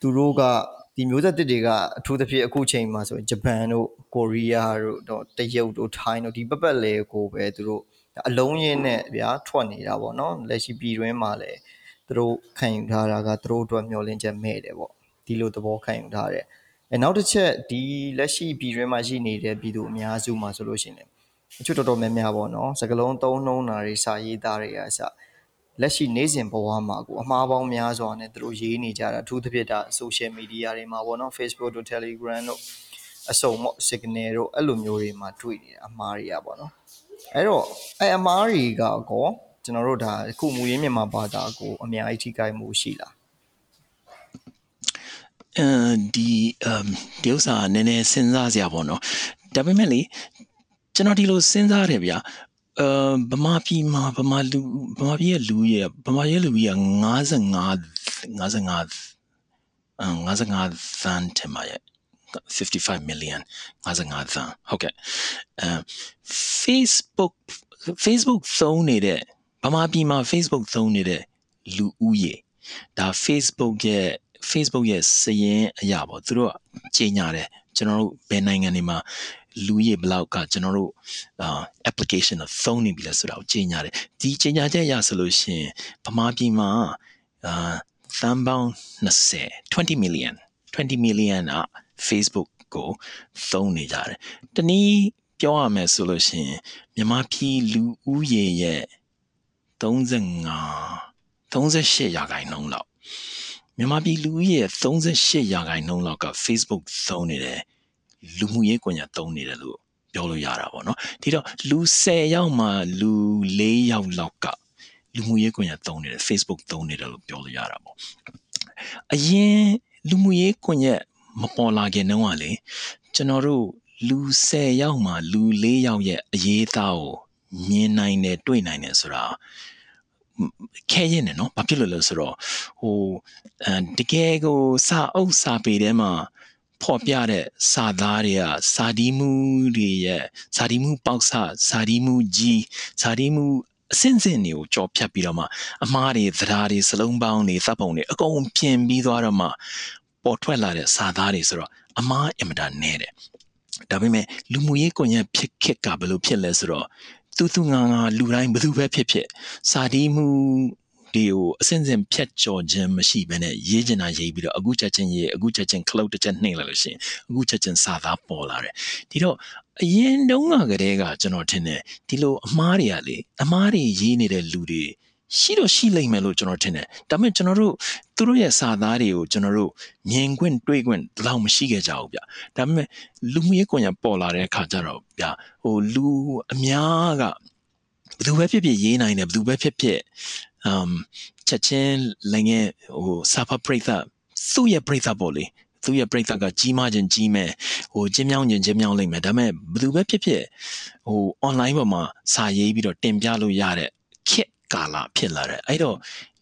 သူတို့ကဒီမျိုးဆက်တစ်တွေကအထူးသဖြင့်အခုချိန်မှာဆိုရင်ဂျပန်တို့ကိုရီးယားတို့တော့တရုတ်တို့ထိုင်းတို့ဒီပပတ်လေကိုပဲသူတို့ အလုံးရင်းနဲ့ဗျာထွက်နေတာပေါ့နော်လက်ရှိပြည်တွင်းမှာလည်းသူတို့ခံယူထားတာကသူတို့အတွက်မျှော်လင့်ချက်မဲ့တယ်ပေါ့ဒီလိုသဘောခံယူထားတယ်အဲနောက်တစ်ချက်ဒီလက်ရှိပြည်တွင်းမှာရှိနေတဲ့ပြည်သူအများစုမှာဆိုလို့ရှိရင်အချွတ်တော်တော်များများပေါ့နော်စကလုံးသုံးနှုံးတာတွေစာရေးသားတွေအစလက်ရှိနေ့စဉ်ဘဝမှာကိုအမှားပေါင်းများစွာနဲ့သူတို့ရေးနေကြတာအထူးသဖြင့်ဒါ social media တွေမှာပေါ့နော် Facebook တို့ Telegram တို့အစုံပေါ့ signal တို့အဲ့လိုမျိုးတွေမှာတွေ့နေတာအမှားတွေကပေါ့နော် အဲ့တော့အဲ့အမားတွေကကောကျွန်တော်တို့ဒါအခုမူရင်းမြန်မာဘာသာကိုအများကြီးထိခိုက်မှုရှိလားအဲဒီအမ်ဒီဥစ္စာနည်းနည်းစဉ်းစားစရာပေါ့နော်ဒါပေမဲ့လေကျွန်တော်ဒီလိုစဉ်းစားရတယ်ဗျာအဲဗမာပြည်မှာဗမာလူဗမာပြည်ရဲ့လူရဲ့ဗမာရဲ့လူကြီးက55 55အမ်55သန်းထင်ပါရဲ့ 55 million 55သန်းဟုတ်ကဲ့အဲ Facebook Facebook သုံးနေတဲ့ဗမာပြည်မှာ Facebook သုံးနေတဲ့လူဦးရေဒါ Facebook ရဲ့ Facebook ရဲ့စည်ရင်အရာပေါ့သူတို့ကကြေညာတယ်ကျွန်တော်တို့ဘယ်နိုင်ငံတွေမှာလူရေဘလောက်ကကျွန်တော်တို့အာ application ကိုသုံးနေပြီလဲဆိုတာကိုကြေညာတယ်ဒီကြေညာချက်ရဆိုလို့ရှိရင်ဗမာပြည်မှာအာသန်းပေါင်း20 20 million 20 million อ่ะ Facebook ကိုသုံးနေကြတယ်တနည်းပြောရမယ်ဆိုလို့ရှိရင်မြန်မာပြည်လူဦးရေရဲ့35 38ရာခိုင်နှုန်းလောက်မြန်မာပြည်လူဦးရေ38ရာခိုင်နှုန်းလောက်က Facebook သုံးနေတယ်လူမှုရေးကွန်ရက်သုံးနေတယ်လို့ပြောလို့ရတာပေါ့နော်ဒီတော့လူ10ယောက်မှလူ4ယောက်လောက်ကလူမှုရေးကွန်ရက်သုံးနေတယ် Facebook သုံးနေတယ်လို့ပြောလို့ရတာပေါ့အရင်လူမှုရေးကွန်ရက် မပေါ်လာခင်တုန်းကလေကျွန်တော်တို့လူ10ယောက်မှလူ4ယောက်ရဲ့အရေးသားကိုမြင်နိုင်တယ်တွေ့နိုင်တယ်ဆိုတာခဲရင်တယ်နော်ဘာဖြစ်လို့လဲဆိုတော့ဟိုအဲတကယ်ကိုစာအုပ်စာပေထဲမှာဖော်ပြတဲ့စာသားတွေကစာဒီမှုတွေရဲ့စာဒီမှုပေါက်ဆစာဒီမှုကြီးစာဒီမှုအစင်စင်တွေကိုကြော်ဖြတ်ပြီးတော့မှအမားတွေသဒ္ဓါတွေစလုံးပေါင်းတွေသတ်ပုံတွေအကုန်ပြင်ပြီးသွားတော့မှ ပေါ်ထွက်လာတဲ့စာသားတွေဆိုတော့အမားအင်မတန်နဲတယ်ဒါပေမဲ့လူမှုရေးကွန်ရက်ဖြစ်ခက်ကဘယ်လိုဖြစ်လဲဆိုတော့သူသူငါငါလူတိုင်းဘယ်သူပဲဖြစ်ဖြစ်စာဒီမှုဒီကိုအစင်စင်ဖြတ်ကျော်ခြင်းမရှိဘဲနဲ့ရေးချင်တာရေးပြီးတော့အခုချက်ချင်းရေးအခုချက်ချင်းခလုတ်တစ်ချက်နှိမ့်လိုက်လို့ရှိရင်အခုချက်ချင်းစာသားပေါ်လာတယ်ဒီတော့အရင်တုန်းကကတည်းကကျွန်တော်ထင်တယ်ဒီလိုအမားတွေကလေအမားတွေရေးနေတဲ့လူတွေ ရှိတော့ရှိလိမ့်မယ်လို့ကျွန်တော်ထင်တယ်ဒါပေမဲ့ကျွန်တော်တို့သူတို့ရဲ့စာသားတွေကိုကျွန်တော်တို့မြင်ခွင့်တွေ့ခွင့်လောက်မရှိခဲ့ကြဘူးဗျဒါပေမဲ့လူမှုရေးကွန်ရက်ပေါ်လာတဲ့အခါကျတော့ဗျဟိုလူအများကဘယ်သူပဲဖြစ်ဖြစ်ရေးနိုင်တယ်ဘယ်သူပဲဖြစ်ဖြစ် um ချက်ချင်းလည်းငယ်ဟိုစာဖပရိသတ်သူ့ရဲ့ပရိသတ်ပေါ့လေသူ့ရဲ့ပရိသတ်ကကြီးမားခြင်းကြီးမဲ့ဟိုကျင်းမြောင်းခြင်းကျင်းမြောင်းလိမ့်မယ်ဒါပေမဲ့ဘယ်သူပဲဖြစ်ဖြစ်ဟို online ပေါ်မှာစာရေးပြီးတော့တင်ပြလို့ရတဲ့ခ က်ကာလဖြစ်လာတယ်အဲ့တော့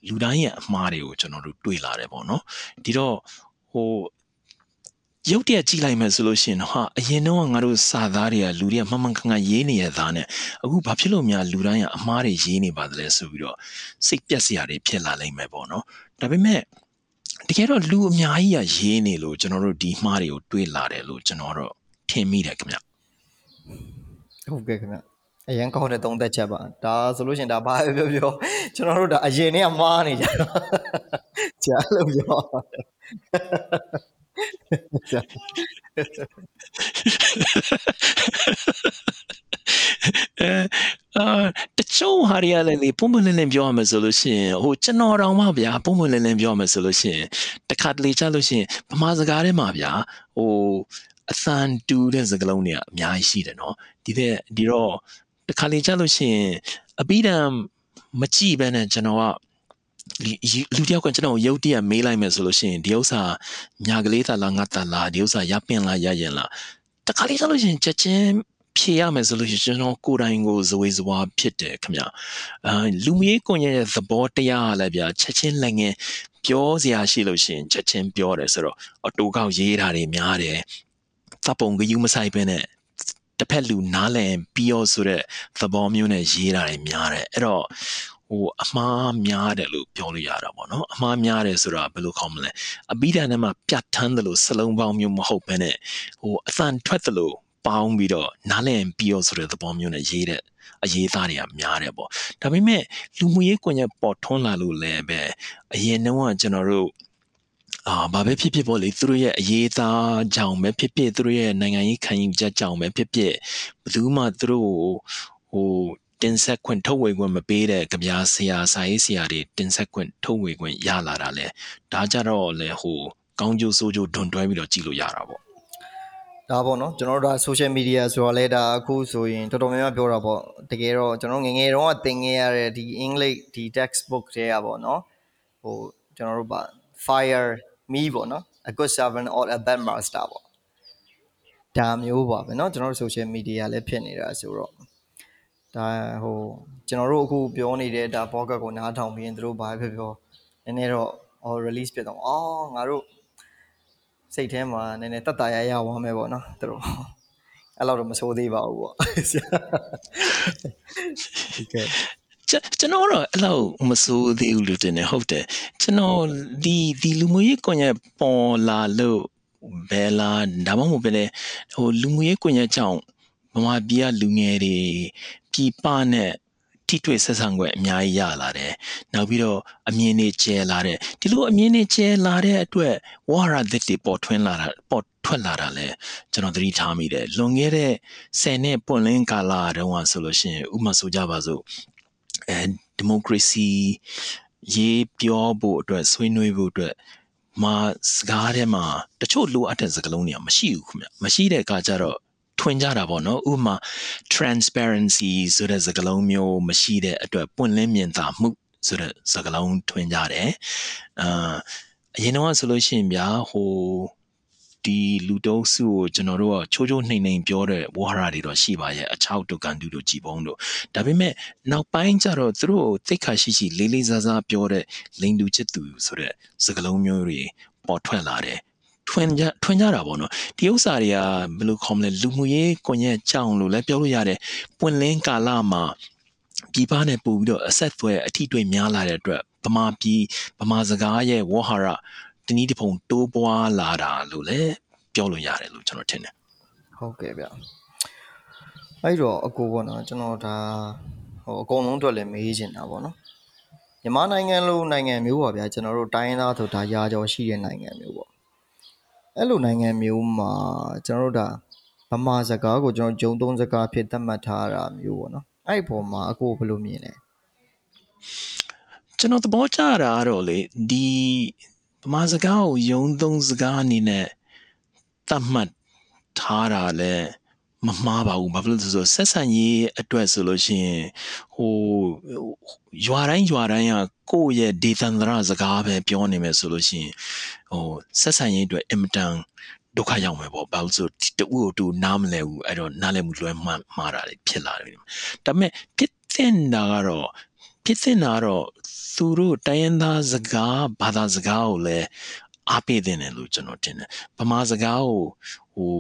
လူတိုင်းရဲ့အမှားတွေကိုကျွန်တော်တို့တွေ့လာတယ်ပေါ့နော်ဒီတော့ဟိုရုပ်တရက်ကြည့်လိုက်မယ်ဆိုလို့ရှိရင်ဟာအရင်တော့ငါတို့စာသားတွေကလူတွေကမှန်မှန်ကန်ကန်ရေးနေရသားနဲ့အခုဘာဖြစ်လို့များလူတိုင်းကအမှားတွေရေးနေပါသလဲဆိုပြီးတော့စိတ်ပြက်စရာတွေဖြစ်လာလိမ့်မယ်ပေါ့နော်ဒါပေမဲ့တကယ်တော့လူအများကြီးကရေးနေလို့ကျွန်တော်တို့ဒီမှားတွေကိုတွေးလာတယ်လို့ကျွန်တော်တော့ထင်မိတယ်ခင်ဗျဟုတ်ကဲ့ခင်ဗျ အရင်ကောင်းတဲ့သုံးသက်ချက်ပါဒါဆိုလို့ရှိရင်ဒါဘာပဲပြောပြောကျွန်တော်တို့ဒါအရင်နဲ့မှားနေကြကြားလို့ပြောအဲအာတချို့ဟာတွေကလည်းလေပုံမှန်လင်းလင်းပြောရမယ်ဆိုလို့ရှိရင်ဟိုကျွန်တော်တောင်မှဗျာပုံမှန်လင်းလင်းပြောရမယ်ဆိုလို့ရှိရင်တခါတလေချလို့ရှိရင်ဗမာစကားထဲမှာဗျာဟိုအသံတူတဲ့စကားလုံးတွေကအများကြီးရှိတယ်နော်ဒီတဲ့ဒီတော့တ ခါလေချလို့ရှိရင်အပိဒံမကြည့်ဘဲနဲ့ကျွန်တော်ကလူတယောက်ကကျွန်တော်ရုပ်တရက်မေးလိုက်မယ်ဆိုလို့ရှိရင်ဒီဥစ္စာညာကလေးသာလားငါသာလားဒီဥစ္စာရပင်လားရရင်လားတခါလေးဆိုလို့ရှိရင်ချက်ချင်းဖြေရမယ်ဆိုလို့ရှိရင်ကျွန်တော်ကိုယ်တိုင်ကိုဇဝေဇဝါဖြစ်တယ်ခင်ဗျအာလူမျိုးကွန်ရက်ရဲ့သဘောတရားလည်းဗျာချက်ချင်းလည်းငယ်ပြောစရာရှိလို့ရှိရင်ချက်ချင်းပြောတယ်ဆိုတော့အတူကောက်ရေးတာတွေများတယ်သပုံကယူမဆိုင်ပဲနဲ့ တစ်ဖက်လူနားလည်ပြီးရောဆိုတဲ့သဘောမျိုးနဲ့ရေးတာတွေများတယ်အဲ့တော့ဟဟိုအမှားများတယ်လို့ပြောလို့ရတာပေါ့နော်အမှားများတယ်ဆိုတာဘယ်လိုခေါ်မလဲအပိဓာန်ထဲမှာပြတ်ထန်းတယ်လို့စလုံးပေါင်းမျိုးမဟုတ်ဘဲနဲ့ဟိုအသံထွက်တယ်လို့ပေါင်းပြီးတော့နားလည်ပြီးတော့ဆိုတဲ့သဘောမျိုးနဲ့ရေးတဲ့အရေးသားတွေကများတယ်ပေါ့ဒါပေမဲ့လူမှုရေးကွန်ရက်ပေါ်ထွန်းလာလို့လည်းပဲအရင်တုန်းကကျွန်တော်တို့ အာဘာပဲဖြစ်ဖြစ်ပေါ့လေသူတို့ရဲ့အရေးသားကြောင်ပဲဖြစ်ဖြစ်သူတို့ရဲ့နိုင်ငံရေးခံယူချက်ကြောင်ပဲဖြစ်ဖြစ်ဘယ်သူမှသူတို့ဟိုတင်ဆက်ခွင့်ထုတ်ဝေခွင့်မပေးတဲ့ကြပြားဆရာစာရေးဆရာတွေတင်ဆက်ခွင့်ထုတ်ဝေခွင့်ရလာတာလဲဒါကြတော့လေဟိုကောင်းကျိုးဆိုးကျိုးဒွန်တွဲပြီးတော့ကြည့်လို့ရတာပေါ့ဒါပေါ့နော်ကျွန်တော်တို့ဒါ social media ဆိုတော့လဲဒါအခုဆိုရင်တော်တော်များများပြောတာပေါ့တကယ်တော့ကျွန်တော်ငငယ်တုန်းကသင်ခဲ့ရတဲ့ဒီ English ဒီ textbook တွေကပေါ့နော်ဟိုကျွန်တော်တို့ပါ fire me ပေါ့နော် a good servant or a bad master ပေါ့ဒါမျိုးပါပဲเนาะကျွန်တော်တို့ social media လည်းဖြစ်နေတာဆိုတော့ဒါဟိုကျွန်တော်တို့အခုပြောနေတဲ့ဒါ podcast ကိုနားထောင်ပြီးရင်တို့ဘာဖြစ်ပြောနည်းနည်းတော့ or release ဖြစ်တော့အော်ငါတို့စိတ်ထဲမှာနည်းနည်းတက်တာရရဝမ်းမယ်ပေါ့နော်တို့အဲ့လောက်တော့မဆိုးသေးပါဘူးပေါ့ကဲ ကျွန်တော်တော့အဲ့လောက်မစိုးသေးဘူးလို့တင်နေဟုတ်တယ်ကျွန်တော်ဒီဒီလူမျိုးရေးကွန်ရက်ပေါ်လာလို့ဘယ်လာဒါမှမဟုတ်ပဲလေဟိုလူမျိုးရေးကွန်ရက်ကြောင့်မမပြည်ကလူငယ်တွေပြည်ပနဲ့ထိတွေ့ဆက်ဆံခွင့်အများကြီးရလာတယ်။နောက်ပြီးတော့အမြင်တွေကျဲလာတယ်။ဒီလိုအမြင်တွေကျဲလာတဲ့အတွက်ဝါရသစ်တွေပေါ်ထွန်းလာတာပေါ်ထွက်လာတာလဲကျွန်တော်သတိထားမိတယ်။လွန်ခဲ့တဲ့10နှစ်ပွင့်လင်းကာလတုန်းကဆိုလို့ရှိရင်ဥမာဆိုကြပါစို့ အဲဒီမိုကရေစီရေးပြောဖို့အတွက်ဆွေးနွေးဖို့အတွက်မှာစကားထဲမှာတချို့လိုအပ်တဲ့စကားလုံးတွေကမရှိဘူးခင်ဗျမရှိတဲ့အခါကျတော့ထွင်ကြတာပေါ့နော်ဥပမာ transparency ဆိုတဲ့စကားလုံးမျိုးမရှိတဲ့အတွက်ပွင့်လင်းမြင်သာမှုဆိုတဲ့စကားလုံးထွင်ကြတယ်အာအရင်တော့ဆိုလို့ရှိရင်ဗျာဟို ဒီလူတုံးစုကိုကျွန်တော်တို့ကချိုးချိုးနှိမ်နှိမ်ပြောတဲ့ဝါဟာရတွေတော့ရှိပါရဲ့အချောက်တို့ကန်တူတို့ကြည်ပုံတို့ဒါပေမဲ့နောက်ပိုင်းကျတော့သူတို့သိခါရှိရှိလေးလေးစားစားပြောတဲ့လိန်တူချစ်သူဆိုတဲ့စကားလုံးမျိုးတွေပေါ်ထွက်လာတယ်ထွင်ကြထွင်ကြတာပေါ့နော်ဒီဥစ္စာတွေကဘယ်လိုခေါ်မလဲလူမှုရေးကွန်ရက်ကြောင်းလို့လည်းပြောလို့ရတယ်ပွင့်လင်းကာလမှာပြည်ပနဲ့ပို့ပြီးတော့အဆက်အသွယ်အထီးတွေ့များလာတဲ့အတွက်ဗမာပြည်ဗမာစကားရဲ့ဝေါ်ဟာရ တနည်းတစ်ပုံတိုးပွားလာတာလို့လည်းပြောလို့ရတယ်လို့ကျွန်တော်ထင်တယ်ဟုတ်ကဲ့ဗျအဲ့တော့အကိုပေါ့နော်ကျွန်တော်ဒါဟိုအကုန်လုံးအတွက်လည်းမေးချင်တာပေါ့နော်မြန်မာနိုင်ငံလိုနိုင်ငံမျိုးပါဗျာကျွန်တော်တို့တိုင်းသားဆိုဒါရာကျော်ရှိတဲ့နိုင်ငံမျိုးပေါ့အဲ့လိုနိုင်ငံမျိုးမှာကျွန်တော်တို့ဒါဗမာစကားကိုကျွန်တော်ဂျုံသုံးစကားဖြစ်သတ်မှတ်ထားတာမျိုးပေါ့နော်အဲ့ဒီပုံမှာအကိုဘယ်လိုမြင်လဲကျွန်တော်သဘောကျတာကတော့လေဒီ ဗမာစကားကိုယုံသုံးစကားအနေနဲ့သတ်မှတ်ထားတာလဲမမှားပါဘူးဘာဖြစ်လို့လဲဆိုတော့ဆက်ဆံရေးအတွက်ဆိုလို့ရှိရင်ဟိုရွာတိုင်းရွာတိုင်းကကိုယ့်ရဲ့ဒေသန္တရစကားပဲပြောနေမယ်ဆိုလို့ရှိရင်ဟိုဆက်ဆံရေးအတွက်အင်မတန်ဒုက္ခရောက်မယ်ပေါ့ဘာလို့ဆိုတူကိုတူနားမလဲဘူးအဲ့တော့နားလဲမှုလွဲမှားမှားတာဖြစ်လာတယ်ဒါပေမဲ့ဖြစ်တဲ့တာကတော့ဖြစ်တဲ့တာကတော့ သူတို့တိုင်းရင်းသားစကားဘာသာစကားကိုလည်းအားပေးတဲ့တယ်လို့ကျွန်တော်ထင်တယ်ဗမာစကားကိုဟို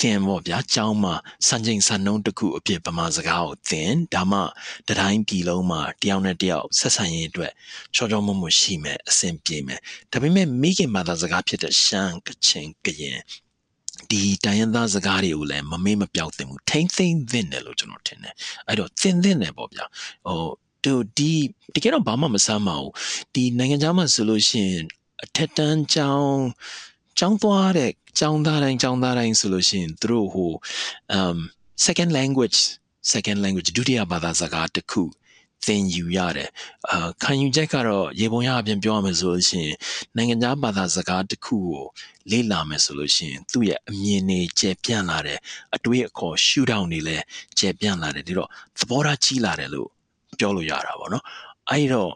သင်ပေါ့ဗျာကျောင်းမှာစံချိန်စံနှုန်းတစ်ခုအဖြစ်ဗမာစကားကိုသင်ဒါမှတတိုင်းပြည်လုံးမှာတယောက်နဲ့တယောက်ဆက်ဆံရေးအတွက်ချောချောမွမွရှိမယ်အဆင်ပြေမယ်ဒါပေမဲ့မိခင်ဘာသာစကားဖြစ်တဲ့ရှမ်းကချင်ကရင်ဒီတိုင်းရင်းသားစကားတွေကိုလည်းမမေ့မပြောက်သင့်ဘူးထိမ့်သိမ့်သင့်တယ်လို့ကျွန်တော်ထင်တယ်အဲ့တော့သင်သင့်တယ်ပေါ့ဗျာဟို တို့ဒီတကယ်တော့ဘာမှမဆမ်းပါဘူးဒီနိုင်ငံခြားမှာဆိုလို့ရှိရင်အထက်တန်းကျောင်းကျောင်းသွားတဲ့ကျောင်းသားတိုင်းကျောင်းသားတိုင်းဆိုလို့ရှိရင်သူတို့ဟို um second language second language ဒုတိယဘာသာစကားတစ်ခုသင်ယူရတယ်အာခံယူချက်ကတော့ရေပုံရအပြင်ပြောရမယ်ဆိုလို့ရှိရင်နိုင်ငံခြားဘာသာစကားတစ်ခုကိုလေ့လာမယ်ဆိုလို့ရှိရင်သူ့ရဲ့အမြင်တွေကျယ်ပြန့်လာတယ်အတွေးအခေါ်ရှုထောင့်တွေလည်းကျယ်ပြန့်လာတယ်ဒီတော့သဘောထားကြီးလာတယ်လို့ ပြောလို့ရတာပေါ့နော်အဲ့တော့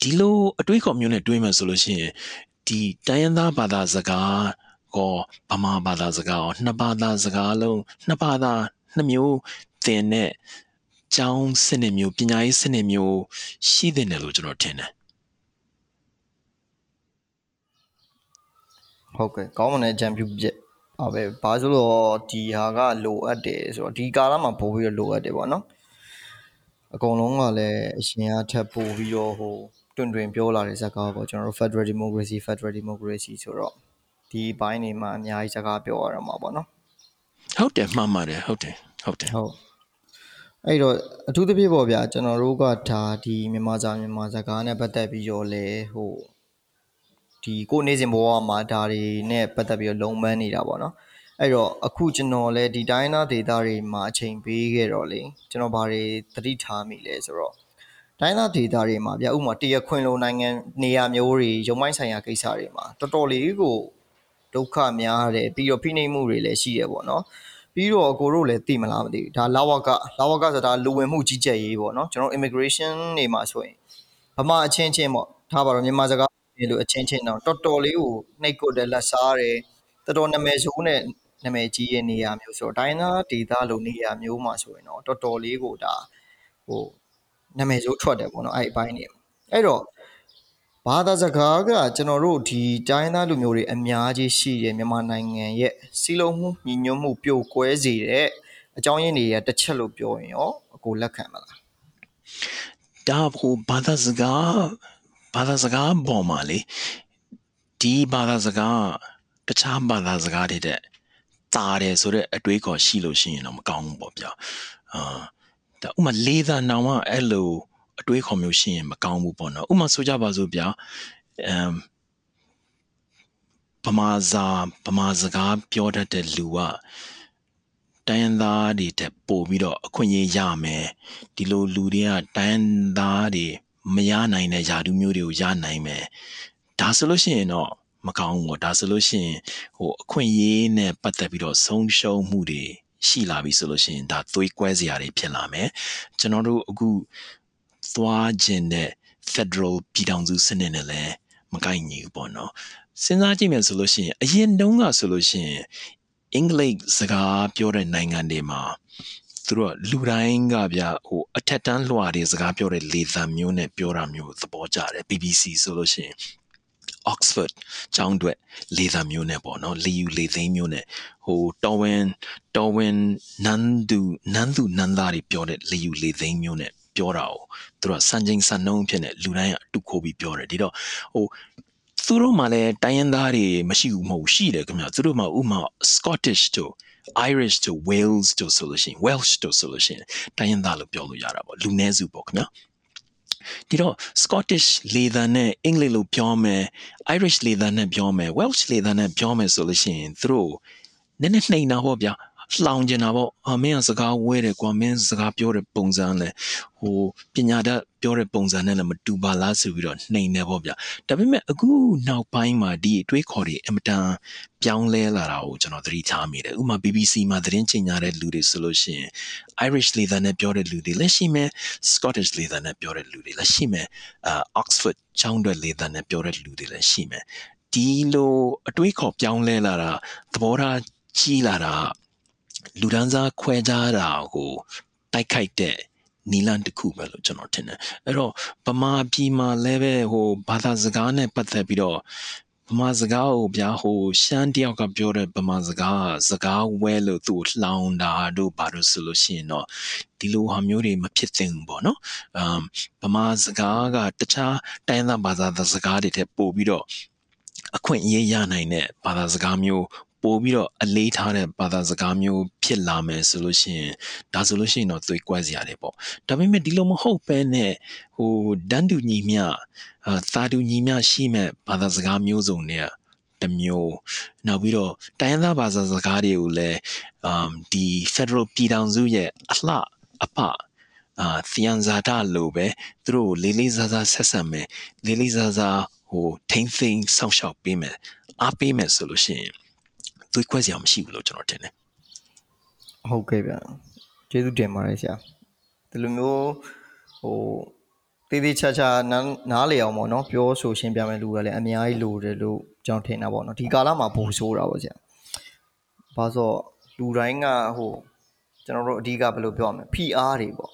ဒီလိုအတွေးခေါ်မျိုးနဲ့တွေးမယ်ဆိုလို့ရှိရင်ဒီတိုင်းရင်းသားဘာသာစကားကောဗမာဘာသာစကားရောနှစ်ဘာသာစကားလုံးနှစ်ဘာသာနှစ်မျိုးသင်တဲ့ကျောင်းစနစ်မျိုးပညာရေးစနစ်မျိုးရှိတဲ့တယ်လို့ကျွန်တော်ထင်တယ်ဟုတ်ကဲ့ကောင်းမွန်တဲ့အကြံပြုချက်ဟုတ်ပဲဘာလို့လို့ဒီဟာကလိုအပ်တယ်ဆိုတော့ဒီကာလမှာပို့ပြီးတော့လိုအပ်တယ်ပေါ့နော် အကုန်လုံးကလည်းအရှင်ကထပ်ပို့ပြီးတော့ဟိုတွင်တွင်ပြောလာတဲ့ဇာတ်ကားပေါ့ကျွန်တော်တို့ Federal Democracy Federal Democracy ဆိုတော့ဒီဘိုင်းနေမှာအများကြီးဇာတ်ကားပြောရမှာပေါ့နော်ဟုတ်တယ်မှန်ပါတယ်ဟုတ်တယ်ဟုတ်တယ်ဟုတ်အဲ့တော့အထူးသဖြင့်ပေါ့ဗျာကျွန်တော်တို့ကဒါဒီမြန်မာစာမြန်မာစကားနဲ့ပတ်သက်ပြီးတော့လေဟိုဒီကိုနေစဉ်ဘဝမှာဒါတွေနဲ့ပတ်သက်ပြီးတော့လုံပန်းနေတာပေါ့နော် အဲ့တော့အခုကျွန်တော်လည်းဒီတိုင်းသားဒေတာတွေမှာအချိန်ပေးခဲ့တော့လေကျွန်တော်ဘာတွေသတိထားမိလဲဆိုတော့တိုင်းသားဒေတာတွေမှာဗျဥပမာတရခွင်လိုနိုင်ငံနေရာမျိုးတွေရုံမိုင်းဆိုင်ရာကိစ္စတွေမှာတော်တော်လေးကိုဒုက္ခများတယ်ပြီးတော့ဖိနှိပ်မှုတွေလည်းရှိတယ်ပေါ့နော်ပြီးတော့ကိုတို့လည်းသိမလားမသိဘူးဒါလာဝကလာဝကဆိုတာလူဝင်မှုကြီးကြပ်ရေးပေါ့နော်ကျွန်တော် immigration နေမှာဆိုရင်ဗမာအချင်းချင်းပေါ့ထားပါတော့မြန်မာစကားလို့အချင်းချင်းတော့တော်တော်လေးကိုနှိပ်ကွတယ်လက်စားတယ်တော်တော်နာမည်ဆိုးနဲ့ နာမည်ကြီးရဲ့နေရာမျိုးဆိုတော့ဒိုင်းနာဒေတာလိုနေရာမျိုးမှာဆိုရင်တော့တော်တော်လေးကိုဒါဟိုနာမည်ဆိုးထွက်တယ်ပေါ့နော်အဲ့အပိုင်းနေအဲ့တော့ဘာသာစကားကကျွန်တော်တို့ဒီတိုင်းသားလူမျိုးတွေအများကြီးရှိတယ်မြန်မာနိုင်ငံရဲ့စီးလုံးမှုညီညွတ်မှုပြိုကွဲစေတဲ့အကြောင်းရင်းတွေရတစ်ချက်လို့ပြောရင်ရောအကိုလက်ခံမလားဒါဟိုဘာသာစကားဘာသာစကားပေါ်မှာလေဒီဘာသာစကားတခြားဘာသာစကားတွေတဲ့ တာတယ်ဆိုတော့အတွေးခေါ်ရှိလို့ရှိရင်တော့မကောင်းဘူးပေါ့ဗျာအာဒါဥမာလေးသာနောင်ကအဲ့လိုအတွေးခေါ်မျိုးရှိရင်မကောင်းဘူးပေါ့နော်ဥမာဆိုကြပါစို့ဗျာအမ်ဗမာစာဗမာစကားပြောတတ်တဲ့လူကတိုင်းရင်းသားတွေတက်ပို့ပြီးတော့အခွင့်အရေးရမယ်ဒီလိုလူတွေကတိုင်းရင်းသားတွေမရနိုင်တဲ့ယာတုမျိုးတွေကိုရနိုင်မယ်ဒါဆိုလို့ရှိရင်တော့ မကောင်းဘူးပေါ့ဒါဆိုလို့ရှိရင်ဟိုအခွင့်အရေးနဲ့ပတ်သက်ပြီးတော့ဆုံးရှုံးမှုတွေရှိလာပြီဆိုလို့ရှိရင်ဒါသွေးကွဲစရာတွေဖြစ်လာမယ်ကျွန်တော်တို့အခုသွားခြင်းတဲ့ Federal ပြည်ထောင်စုစနစ်နဲ့လည်းမကိုက်ညီဘူးပေါ့နော်စဉ်းစားကြည့်မယ်ဆိုလို့ရှိရင်အရင်တုန်းကဆိုလို့ရှိရင်အင်္ဂလိပ်စကားပြောတဲ့နိုင်ငံတွေမှာသူတို့ကလူတိုင်းကဗျဟိုအထက်တန်းလွှာတွေစကားပြောတဲ့လေသံမျိုးနဲ့ပြောတာမျိုးသဘောကျတယ် BBC ဆိုလို့ရှိရင် Oxford ကျောင်းအတွက်လေသံမျိုးနဲ့ပေါ့နော်လေယူလေသိမ်းမျိုးနဲ့ဟိုတော်ဝင်တော်ဝင်နန်းသူနန်းသူနန်းသားတွေပြောတဲ့လေယူလေသိမ်းမျိုးနဲ့ပြောတာ哦သူတို့ကစံချိန်စံနှုန်းဖြစ်နေလူတိုင်းကအတူခိုးပြီးပြောတယ်ဒီတော့ဟိုသူတို့မှလည်းတိုင်းရင်းသားတွေမရှိဘူးမဟုတ်ရှိတယ်ခင်ဗျသူတို့မှဥမာ Scottish တို့ Irish တို့ Wales တို့ဆိုလို့ရှိရင် Welsh တို့ဆိုလို့ရှိရင်တိုင်းရင်းသားလို့ပြောလို့ရတာပေါ့လူနည်းစုပေါ့ခင်ဗျ ဒီတော့ Scottish လေသံနဲ့အင်္ဂလိပ်လိုပြောမယ် Irish လေသံနဲ့ပြောမယ် Welsh လေသံနဲ့ပြောမယ်ဆိုလို့ရှိရင်သူတို့နည်းနည်းနှိမ်တာပေါ့ဗျာ လောင်ကျင်တာပေါ့အမင်းကစကားဝဲတယ်ကွာမင်းစကားပြောတဲ့ပုံစံလဲဟိုပညာတတ်ပြောတဲ့ပုံစံနဲ့လည်းမတူပါလားဆိုပြီးတော့နှိမ်တယ်ပေါ့ဗျာဒါပေမဲ့အခုနောက်ပိုင်းမှာဒီအတွေးခေါ်တွေအမတန်ပြောင်းလဲလာတာကိုကျွန်တော်သတိထားမိတယ်ဥပမာ BBC မှာသတင်းကြေညာတဲ့လူတွေဆိုလို့ရှိရင် Irish လေသံနဲ့ပြောတဲ့လူတွေလည်းရှိမယ် Scottish လေသံနဲ့ပြောတဲ့လူတွေလည်းရှိမယ်အာ Oxford ကျောင်းတွက်လေသံနဲ့ပြောတဲ့လူတွေလည်းရှိမယ်ဒီလိုအတွေးခေါ်ပြောင်းလဲလာတာသဘောထားကြီးလာတာ လူဒန်းစားခွဲခြားတာကိုတိုက်ခိုက်တဲ့နီလန်တစ်ခုပဲလို့ကျွန်တော်ထင်တယ်အဲ့တော့ဗမာပြည်မှာလည်းပဲဟိုဘာသာစကားနဲ့ပတ်သက်ပြီးတော့ဗမာစကားကိုဗျာဟိုရှမ်းတယောက်ကပြောတဲ့ဗမာစကားစကားဝဲလို့သူ့ကိုလှောင်တာတို့ဘာလို့ဆိုလို့ရှိရင်တော့ဒီလိုဟာမျိုးတွေမဖြစ်သင့်ဘူးပေါ့နော်အမ်ဗမာစကားကတခြားတိုင်းသားဘာသာစကားတွေထက်ပိုပြီးတော့အခွင့်အရေးရနိုင်တဲ့ဘာသာစကားမျိုး ပို့ပြီးတော့အလေးထားတဲ့ဘာသာစကားမျိုးဖြစ်လာမယ်ဆိုလို့ရှိရင်ဒါဆိုလို့ရှိရင်တော့သွေးကွဲစရာတွေပေါ့ဒါပေမဲ့ဒီလိုမဟုတ်ပဲနဲ့ဟိုဒန်းတူညီမျှအာသာတူညီမျှရှိမဲ့ဘာသာစကားမျိုးစုံတွေကတစ်မျိုးနောက်ပြီးတော့တိုင်းသားဘာသာစကားတွေကိုလည်းအမ်ဒီ Federal ပြည်ထောင်စုရဲ့အလှအပအာသီယန်ဇာတာလို့ပဲသူတို့လေးလေးစားစားဆက်ဆံမယ်လေးလေးစားစားဟိုထိမ့်သိမ်းစောင့်ရှောက်ပေးမယ်အားပေးမယ်ဆိုလို့ရှိရင် သွေးခွဲစရာမရှိဘူးလို့ကျွန်တော်ထင်တယ်ဟုတ်ကဲ့ဗျကျေးဇူးတင်ပါတယ်ဆရာဒီလိုမျိုးဟိုတေးသေးချာချာနားနားလေအောင်ပေါ့နော်ပြောဆိုရှင်းပြမယ်လူကလည်းအများကြီးလိုတယ်လို့ကျွန်တော်ထင်တာပေါ့နော်ဒီကာလမှာပိုဆိုးတာပေါ့ဆရာဘာလို့လူတိုင်းကဟိုကျွန်တော်တို့အဓိကဘယ်လိုပြောရမလဲ PR တွေပေါ့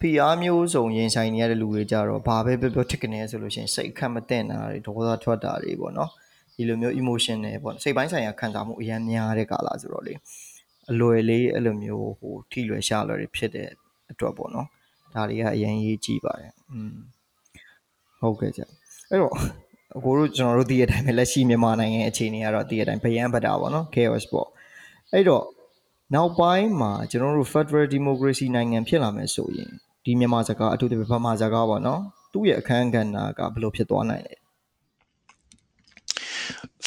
PR မျိုးစုံရင်ဆိုင်နေရတဲ့လူတွေကြတော့ဘာပဲပြောပြောထစ်ကနေဆိုလို့ရှိရင်စိတ်ခတ်မတင်တာတွေဒေါသထွက်တာတွေပေါ့နော် ဒီလိုမျိုး emotion တွေပေါ့စိတ်ပိုင်းဆိုင်ရာခံစားမှုအများများတဲ့ကာလဆိုတော့လေအလွယ်လေးအဲ့လိုမျိုးဟိုထိလွယ်ရှာလွယ်တွေဖြစ်တဲ့အတွက်ပေါ့နော်ဒါတွေကအရင်ရေးကြည့်ပါတယ်อืมဟုတ်ကဲ့ကြအဲ့တော့အကိုတို့ကျွန်တော်တို့သိတဲ့အတိုင်းပဲလက်ရှိမြန်မာနိုင်ငံအခြေအနေကတော့သိတဲ့အတိုင်းဗယန်းပတာပေါ့နော် chaos ပေါ့အဲ့တော့နောက်ပိုင်းမှာကျွန်တော်တို့ Federal Democracy နိုင်ငံဖြစ်လာမယ်ဆိုရင်ဒီမြန်မာစကားအထူးသဖြင့်ဗမာစကားပေါ့နော်သူ့ရဲ့အခန်းကဏ္ဍကဘယ်လိုဖြစ်သွားနိုင်လဲ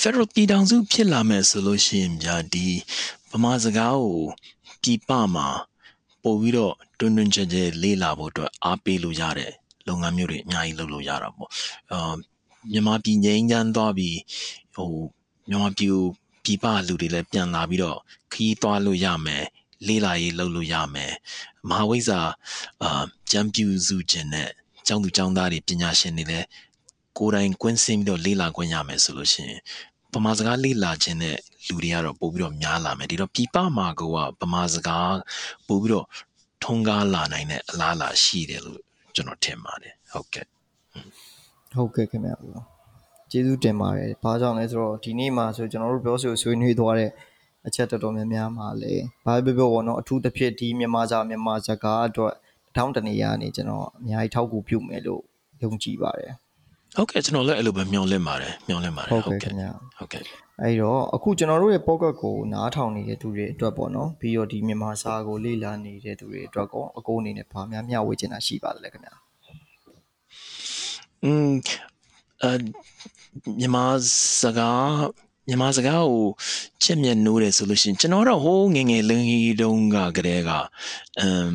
Federal ပြည်ထောင်စုဖြစ်လာမယ်ဆိုလို့ရှိရင်ဗျာဒီဗမာစကားကိုပြည်ပမှာပို့ပြီးတော့တွန်းတွန်းကြဲကြဲလေးလာဖို့အတွက်အားပေးလို့ရတဲ့လုပ်ငန်းမျိုးတွေအများကြီးလုပ်လို့ရတာပေါ့အာမြန်မာပြည်ငြိမ်းချမ်းသွားပြီးဟိုမြန်မာပြည်ကိုပြည်ပလူတွေလည်းပြန်လာပြီးတော့ခီးသွားလို့ရမယ်လေးလာရေးလုပ်လို့ရမယ်မဟာဝိဇ္ဇာအာကျမ်းပြူစုခြင်းနဲ့ကျောင်းသူကျောင်းသားတွေပညာရှင်တွေလည်းကိုယ်တိုင်ကွင်းဆင်းပြီးတော့လေးလာခွင့်ရမယ်ဆိုလို့ရှိရင် ဗမာစကားလေးလာခြင်းနဲ့လူတွေကတော့ပို့ပြီးတော့များလာမယ်ဒီတော့ပြည်ပမှာကဗမာစကားပို့ပြီးတော့ထုံးကားလာနိုင်တဲ့အလားအလာရှိတယ်လို့ကျွန်တော်ထင်ပါတယ်ဟုတ်ကဲ့ဟုတ်ကဲ့ခင်ဗျာကျေးဇူးတင်ပါတယ်ဘာကြောင့်လဲဆိုတော့ဒီနေ့မှာဆိုကျွန်တော်တို့ပြောဆိုဆွေးနွေးသွားတဲ့အချက်တော်တော်များများမှာလေဘာပဲပြောပေါ့နော်အထူးသဖြင့်ဒီမြန်မာစာမြန်မာစကားအတွက်တောင်းတနေရနေကျွန်တော်အများကြီးထောက်ကူပြုမယ်လို့ယုံကြည်ပါတယ် ဟုတ်ကဲ့ကျွန်တော်လည်းအဲ့လိုပဲမျှော်လင့်ပါတယ်မျှော်လင့်ပါတယ်ဟုတ်ကဲ့ခင်ဗျာဟုတ်ကဲ့အဲ့တော့အခုကျွန်တော်တို့ရဲ့ pocket ကိုနားထောင်နေတဲ့သူတွေအတွက်ပေါ့နော်ပြီးတော့ဒီမြန်မာစာကိုလေ့လာနေတဲ့သူတွေအတွက်ကောအကိုအနေနဲ့ဘာများမျှဝေချင်တာရှိပါသလဲခင်ဗျာอืมအမြန်မာစကားမြန်မာစကားကိုချက်မြတ်နိုးတယ်ဆိုလို့ရှိရင်ကျွန်တော်တော့ဟိုးငယ်ငယ်လင်းကြီးတုန်းကကတည်းကအမ်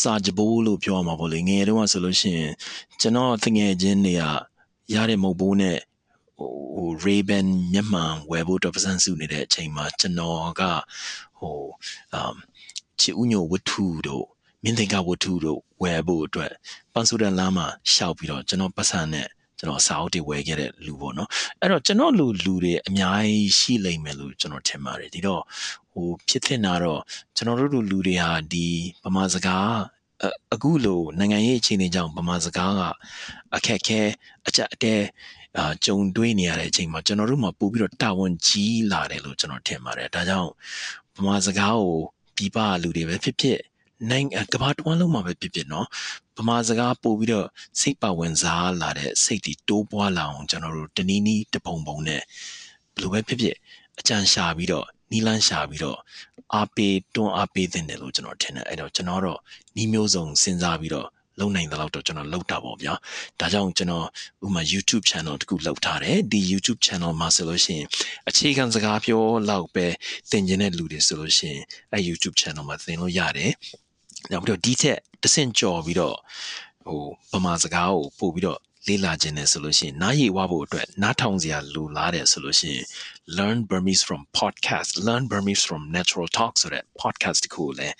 စာကြပိုးလို့ပြောမှာပေါ့လေငယ်တုန်းကဆိုလို့ရှိရင်ကျွန်တော်တငယ်ချင်းတွေကရတဲ့မုတ်ဘိုးနဲ့ဟို Ray-Ban မျက်မှန်ဝယ်ဖို့တော့ပစံစုနေတဲ့အချိန်မှာကျွန်တော်ကဟိုအမ်ချီဦးညိုဝတ္ထုတို့မင်းသင်္ကဝတ္ထုတို့ဝယ်ဖို့အတွက်ပန်းစုဒန်လမ်းမှာရှောက်ပြီးတော့ကျွန်တော်ပတ်စံနဲ့ကျွန်တော်စာအုပ်တွေဝယ်ခဲ့တဲ့လူပေါ့နော်အဲ့တော့ကျွန်တော်လူလူတွေအများကြီးရှိလိမ့်မယ်လို့ကျွန်တော်ထင်ပါတယ်ဒီတော့ ဟိုဖြစ်တင်တာတော့ကျွန်တော်တို့လူတွေဟာဒီဗမာစကားအခုလိုနိုင်ငံရေးအခြေအနေကြောင့်ဗမာစကားကအခက်ခဲအကြအတဲအာကြုံတွေ့နေရတဲ့အချိန်မှာကျွန်တော်တို့မှာပို့ပြီးတော့တာဝန်ကြီးလာတယ်လို့ကျွန်တော်ထင်ပါတယ်ဒါကြောင့်ဗမာစကားကိုပြပလူတွေပဲဖြစ်ဖြစ်နိုင်ငံကဘာတဝမ်းလုံးမှာပဲဖြစ်ဖြစ်နော်ဗမာစကားပို့ပြီးတော့စိတ်ပါဝင်စားလာတဲ့စိတ်တွေတိုးပွားလာအောင်ကျွန်တော်တို့တနည်းနည်းတပုံပုံနဲ့ဘယ်လိုပဲဖြစ်ဖြစ်အကြံရှာပြီးတော့ နီလန်းရှာပြီးတော့အားပေးတွန်းအားပေးတဲ့တယ်လို့ကျွန်တော်ထင်တယ်အဲ့တော့ကျွန်တော်တော့နီးမျိုးစုံစဉ်းစားပြီးတော့လုံနိုင်တဲ့လောက်တော့ကျွန်တော်လုပ်တာပေါ့ဗျာဒါကြောင့်ကျွန်တော်ဥမာ YouTube channel တခုလုပ်ထားတယ်ဒီ YouTube channel မှာဆိုလို့ရှိရင်အခြေခံစကားပြောလောက်ပဲသင်ကျင်တဲ့လူတွေဆိုလို့ရှိရင်အဲ YouTube channel မှာသင်လို့ရတယ်နောက်ပြီးတော့ဒီထက်တစ်ဆင့်ကြော်ပြီးတော့ဟိုဗမာစကားကိုပို့ပြီးတော့လေ့လာခြင်းနဲ့ဆိုလို့ရှိရင်နားရည်ဝဖို့အတွက်နားထောင်စရာလိုလားတယ်ဆိုလို့ရှိရင် learn Burmese from podcast learn Burmese from natural talk ဆိုတဲ့ podcast တခုကိုလည်း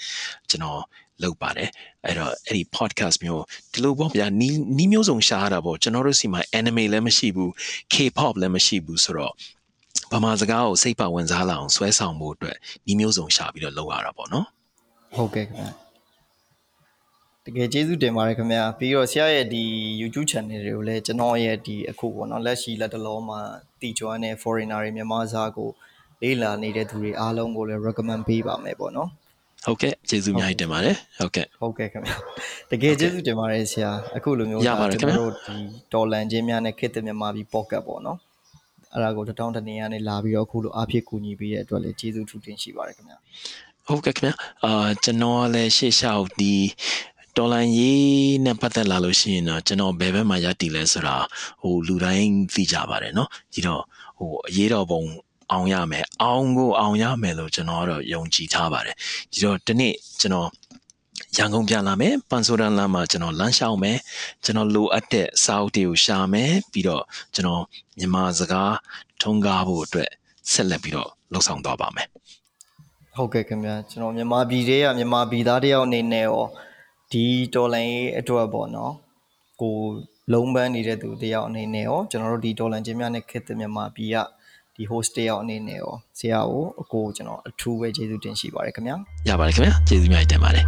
ကျွန်တော်လုပ်ပါတယ်အဲ့တော့အဲ့ဒီ podcast မျိုးဒီလိုပေါ့ဗျာနီးနီးမျိုးစုံရှားတာပေါ့ကျွန်တော်တို့စီမှာ anime လည်းမရှိဘူး K-pop လည်းမရှိဘူးဆိုတော့ဗမာစကားကိုစိတ်ပါဝင်စားလာအောင်ဆွဲဆောင်ဖို့အတွက်နီးမျိုးစုံရှာပြီးတော့လုပ်ရတာပေါ့နော်ဟုတ်ကဲ့ခင်ဗျာ တကယ်ကျေးဇူးတင်ပါတယ်ခင်ဗျာပြီးတော့ဆရာရဲ့ဒီ YouTube channel တွေကိုလည်းကျွန်တော်ရဲ့ဒီအခုပေါ့နော်လက်ရှိလက်တလုံးမှာတီကျွမ်းတဲ့ foreigner တွေမြန်မာစာကိုလေ့လာနေတဲ့သူတွေအားလုံးကိုလည်း recommend ပေးပါမယ်ပေါ့နော်ဟုတ်ကဲ့ကျေးဇူးအများကြီးတင်ပါတယ်ဟုတ်ကဲ့ဟုတ်ကဲ့ခင်ဗျာတကယ်ကျေးဇူးတင်ပါတယ်ဆရာအခုလိုမျိုးရပါတယ်ခင်ဗျာတို့ဒီတော်လန်ချင်းများနဲ့ခေတ်သစ်မြန်မာပြည် pocket ပေါ့နော်အဲ့ဒါကိုတထောင်တနေရနဲ့လာပြီးတော့အခုလိုအားဖြစ်ကူညီပေးတဲ့အတွက်လည်းကျေးဇူးထူးတင်ရှိပါတယ်ခင်ဗျာဟုတ်ကဲ့ခင်ဗျာအာကျွန်တော်ကလည်းရှေ့လျှောက်ဒီ တော်လန်ရေးနဲ့ပတ်သက်လာလို့ရှိရင်တော့ကျွန်တော်ဘယ်ဘက်မှာရတည်လဲဆိုတာဟိုလူတိုင်းသိကြပါတယ်เนาะဒီတော့ဟိုအရေးတော်ပုံအောင်ရမယ်အောင်ကိုအောင်ရမယ်လို့ကျွန်တော်ကတော့ယုံကြည်ထားပါတယ်ဒီတော့ဒီနေ့ကျွန်တော်ရန်ကုန်ပြန်လာမယ်ပန်ဆိုဒန်လမ်းမှာကျွန်တော်လမ်းလျှောက်မယ်ကျွန်တော်လိုအပ်တဲ့စာအုပ်တွေကိုရှာမယ်ပြီးတော့ကျွန်တော်မြန်မာစကားထုံးကားဖို့အတွက်ဆက်လက်ပြီးတော့လှုပ်ဆောင်သွားပါမယ် ဟုတ်ကဲ့ခင်ဗျာကျွန်တော်မြန်မာပြည်တွေကမြန်မာပြည်သားတယောက်အနေနဲ့ရော ဒီတော်လိုင်းရေးအတွက်ပေါ့နော်ကိုလုံးပန်းနေတဲ့သူတယောက်အနေနဲ့ရောကျွန်တော်တို့ဒီတော်လန်ချင်းများနဲ့ခေတ်သစ်မြန်မာပြည်ကဒီ host တယောက်အနေနဲ့ရောဆရာကိုအကိုကျွန်တော်အထူးပဲကျေးဇူးတင်ရှိပါတယ်ခင်ဗျာရပါတယ်ခင်ဗျာကျေးဇူးများတင်ပါတယ်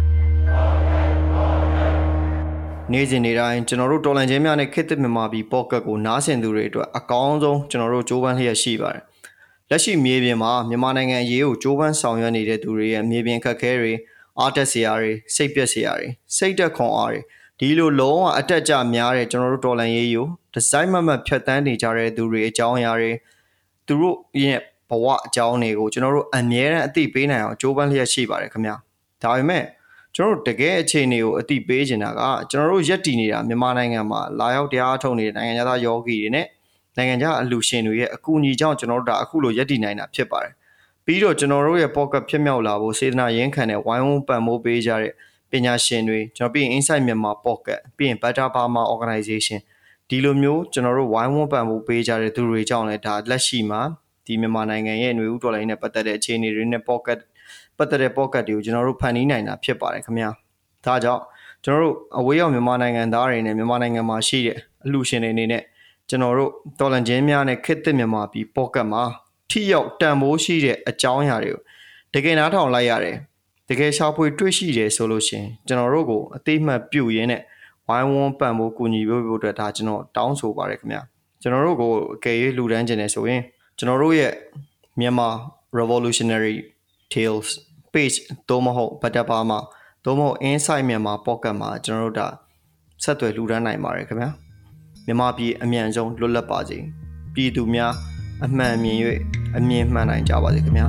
နေ့စဉ်နေ့တိုင်းကျွန်တော်တို့တော်လန်ချင်းများနဲ့ခေတ်သစ်မြန်မာပြည် pocket ကိုနားဆင်သူတွေအတွက်အကောင်းဆုံးကျွန်တော်တို့ကြိုးပမ်းလျက်ရှိပါတယ်လက်ရှိမြေပြင်မှာမြန်မာနိုင်ငံအရေးကိုကြိုးပမ်းဆောင်ရွက်နေတဲ့သူတွေရဲ့မြေပြင်ခက်ခဲတွေ အားတက်စရာတွေစိတ်ပြက်စရာတွေစိတ်တက်ခွန်အားတွေဒီလိုလုံးဝအတက်ကြများတဲ့ကျွန်တော်တို့တော်လန်ရေးယူဒီဇိုင်းမမတ်ဖြတ်တန်းနေကြတဲ့သူတွေအကြောင်းအရာတွေသူတို့ရဲ့ဘဝအကြောင်းတွေကိုကျွန်တော်တို့အမြဲတမ်းအသိပေးနိုင်အောင်ကြိုးပမ်းလျက်ရှိပါတယ်ခင်ဗျာဒါပေမဲ့ကျွန်တော်တို့တကယ်အခြေအနေကိုအသိပေးနေတာကကျွန်တော်တို့ရက်တည်နေတာမြန်မာနိုင်ငံမှာလာရောက်တရားထုတ်နေတဲ့နိုင်ငံသားယောဂီတွေနဲ့နိုင်ငံခြားအလူရှင်တွေရဲ့အကူအညီကြောင့်ကျွန်တော်တို့ဒါအခုလိုရက်တည်နိုင်တာဖြစ်ပါတယ် ပြီးတော့ကျွန်တော်တို့ရဲ့ pocket ဖြစ်မြောက်လာဖို့စေတနာရင်းခံတဲ့ဝိုင်းဝန်းပံ့ပိုးပေးကြတဲ့ပညာရှင်တွေကျွန်တော်ပြီးရင် Insight မြန်မာ pocket ပြီးရင် Better Burma Organization ဒီလိုမျိုးကျွန်တော်တို့ဝိုင်းဝန်းပံ့ပိုးပေးကြတဲ့သူတွေကြောင့်လည်းဒါလက်ရှိမှာဒီမြန်မာနိုင်ငံရဲ့ຫນွေဥတော်လိုင်းနဲ့ပတ်သက်တဲ့အခြေအနေတွေနဲ့ pocket ပတ်သက်တဲ့ pocket တွေကိုကျွန်တော်တို့ဖန်တီးနိုင်တာဖြစ်ပါတယ်ခင်ဗျာဒါကြောင့်ကျွန်တော်တို့အဝေးရောက်မြန်မာနိုင်ငံသားတွေနဲ့မြန်မာနိုင်ငံမှာရှိတဲ့အလှူရှင်တွေအနေနဲ့ကျွန်တော်တို့တော်လန်ချင်းများနဲ့ခစ်သစ်မြန်မာပြည် pocket မှာ ထိရောက်တန်ဖိုးရှိတဲ့အကြောင်းအရာတွေကိုတကယ်နားထောင်လိုက်ရတယ်တကယ်ရှာဖွေတွေ့ရှိတယ်ဆိုလို့ရှိရင်ကျွန်တော်တို့ကိုအသေးမှတ်ပြုရင်းနဲ့ဝိုင်းဝန်းပံ့ဖို့ကူညီဖို့အတွက်ဒါကျွန်တော်တောင်းဆိုပါရခင်ဗျာကျွန်တော်တို့ကိုအကယ်၍လှူဒန်းခြင်းနဲ့ဆိုရင်ကျွန်တော်တို့ရဲ့မြန်မာ revolutionary tales page သို့မဟုတ် better ပါမှာသို့မဟုတ် insight မြန်မာ pocket မှာကျွန်တော်တို့ဒါဆက်သွယ်လှူဒန်းနိုင်ပါတယ်ခင်ဗျာမြန်မာပြည်အမြန်ဆုံးလွတ်လပ်ပါစေပြည်သူများ အမှန်မြင်၍အမြင်မှန်နိုင်ကြပါစေခင်ဗျာ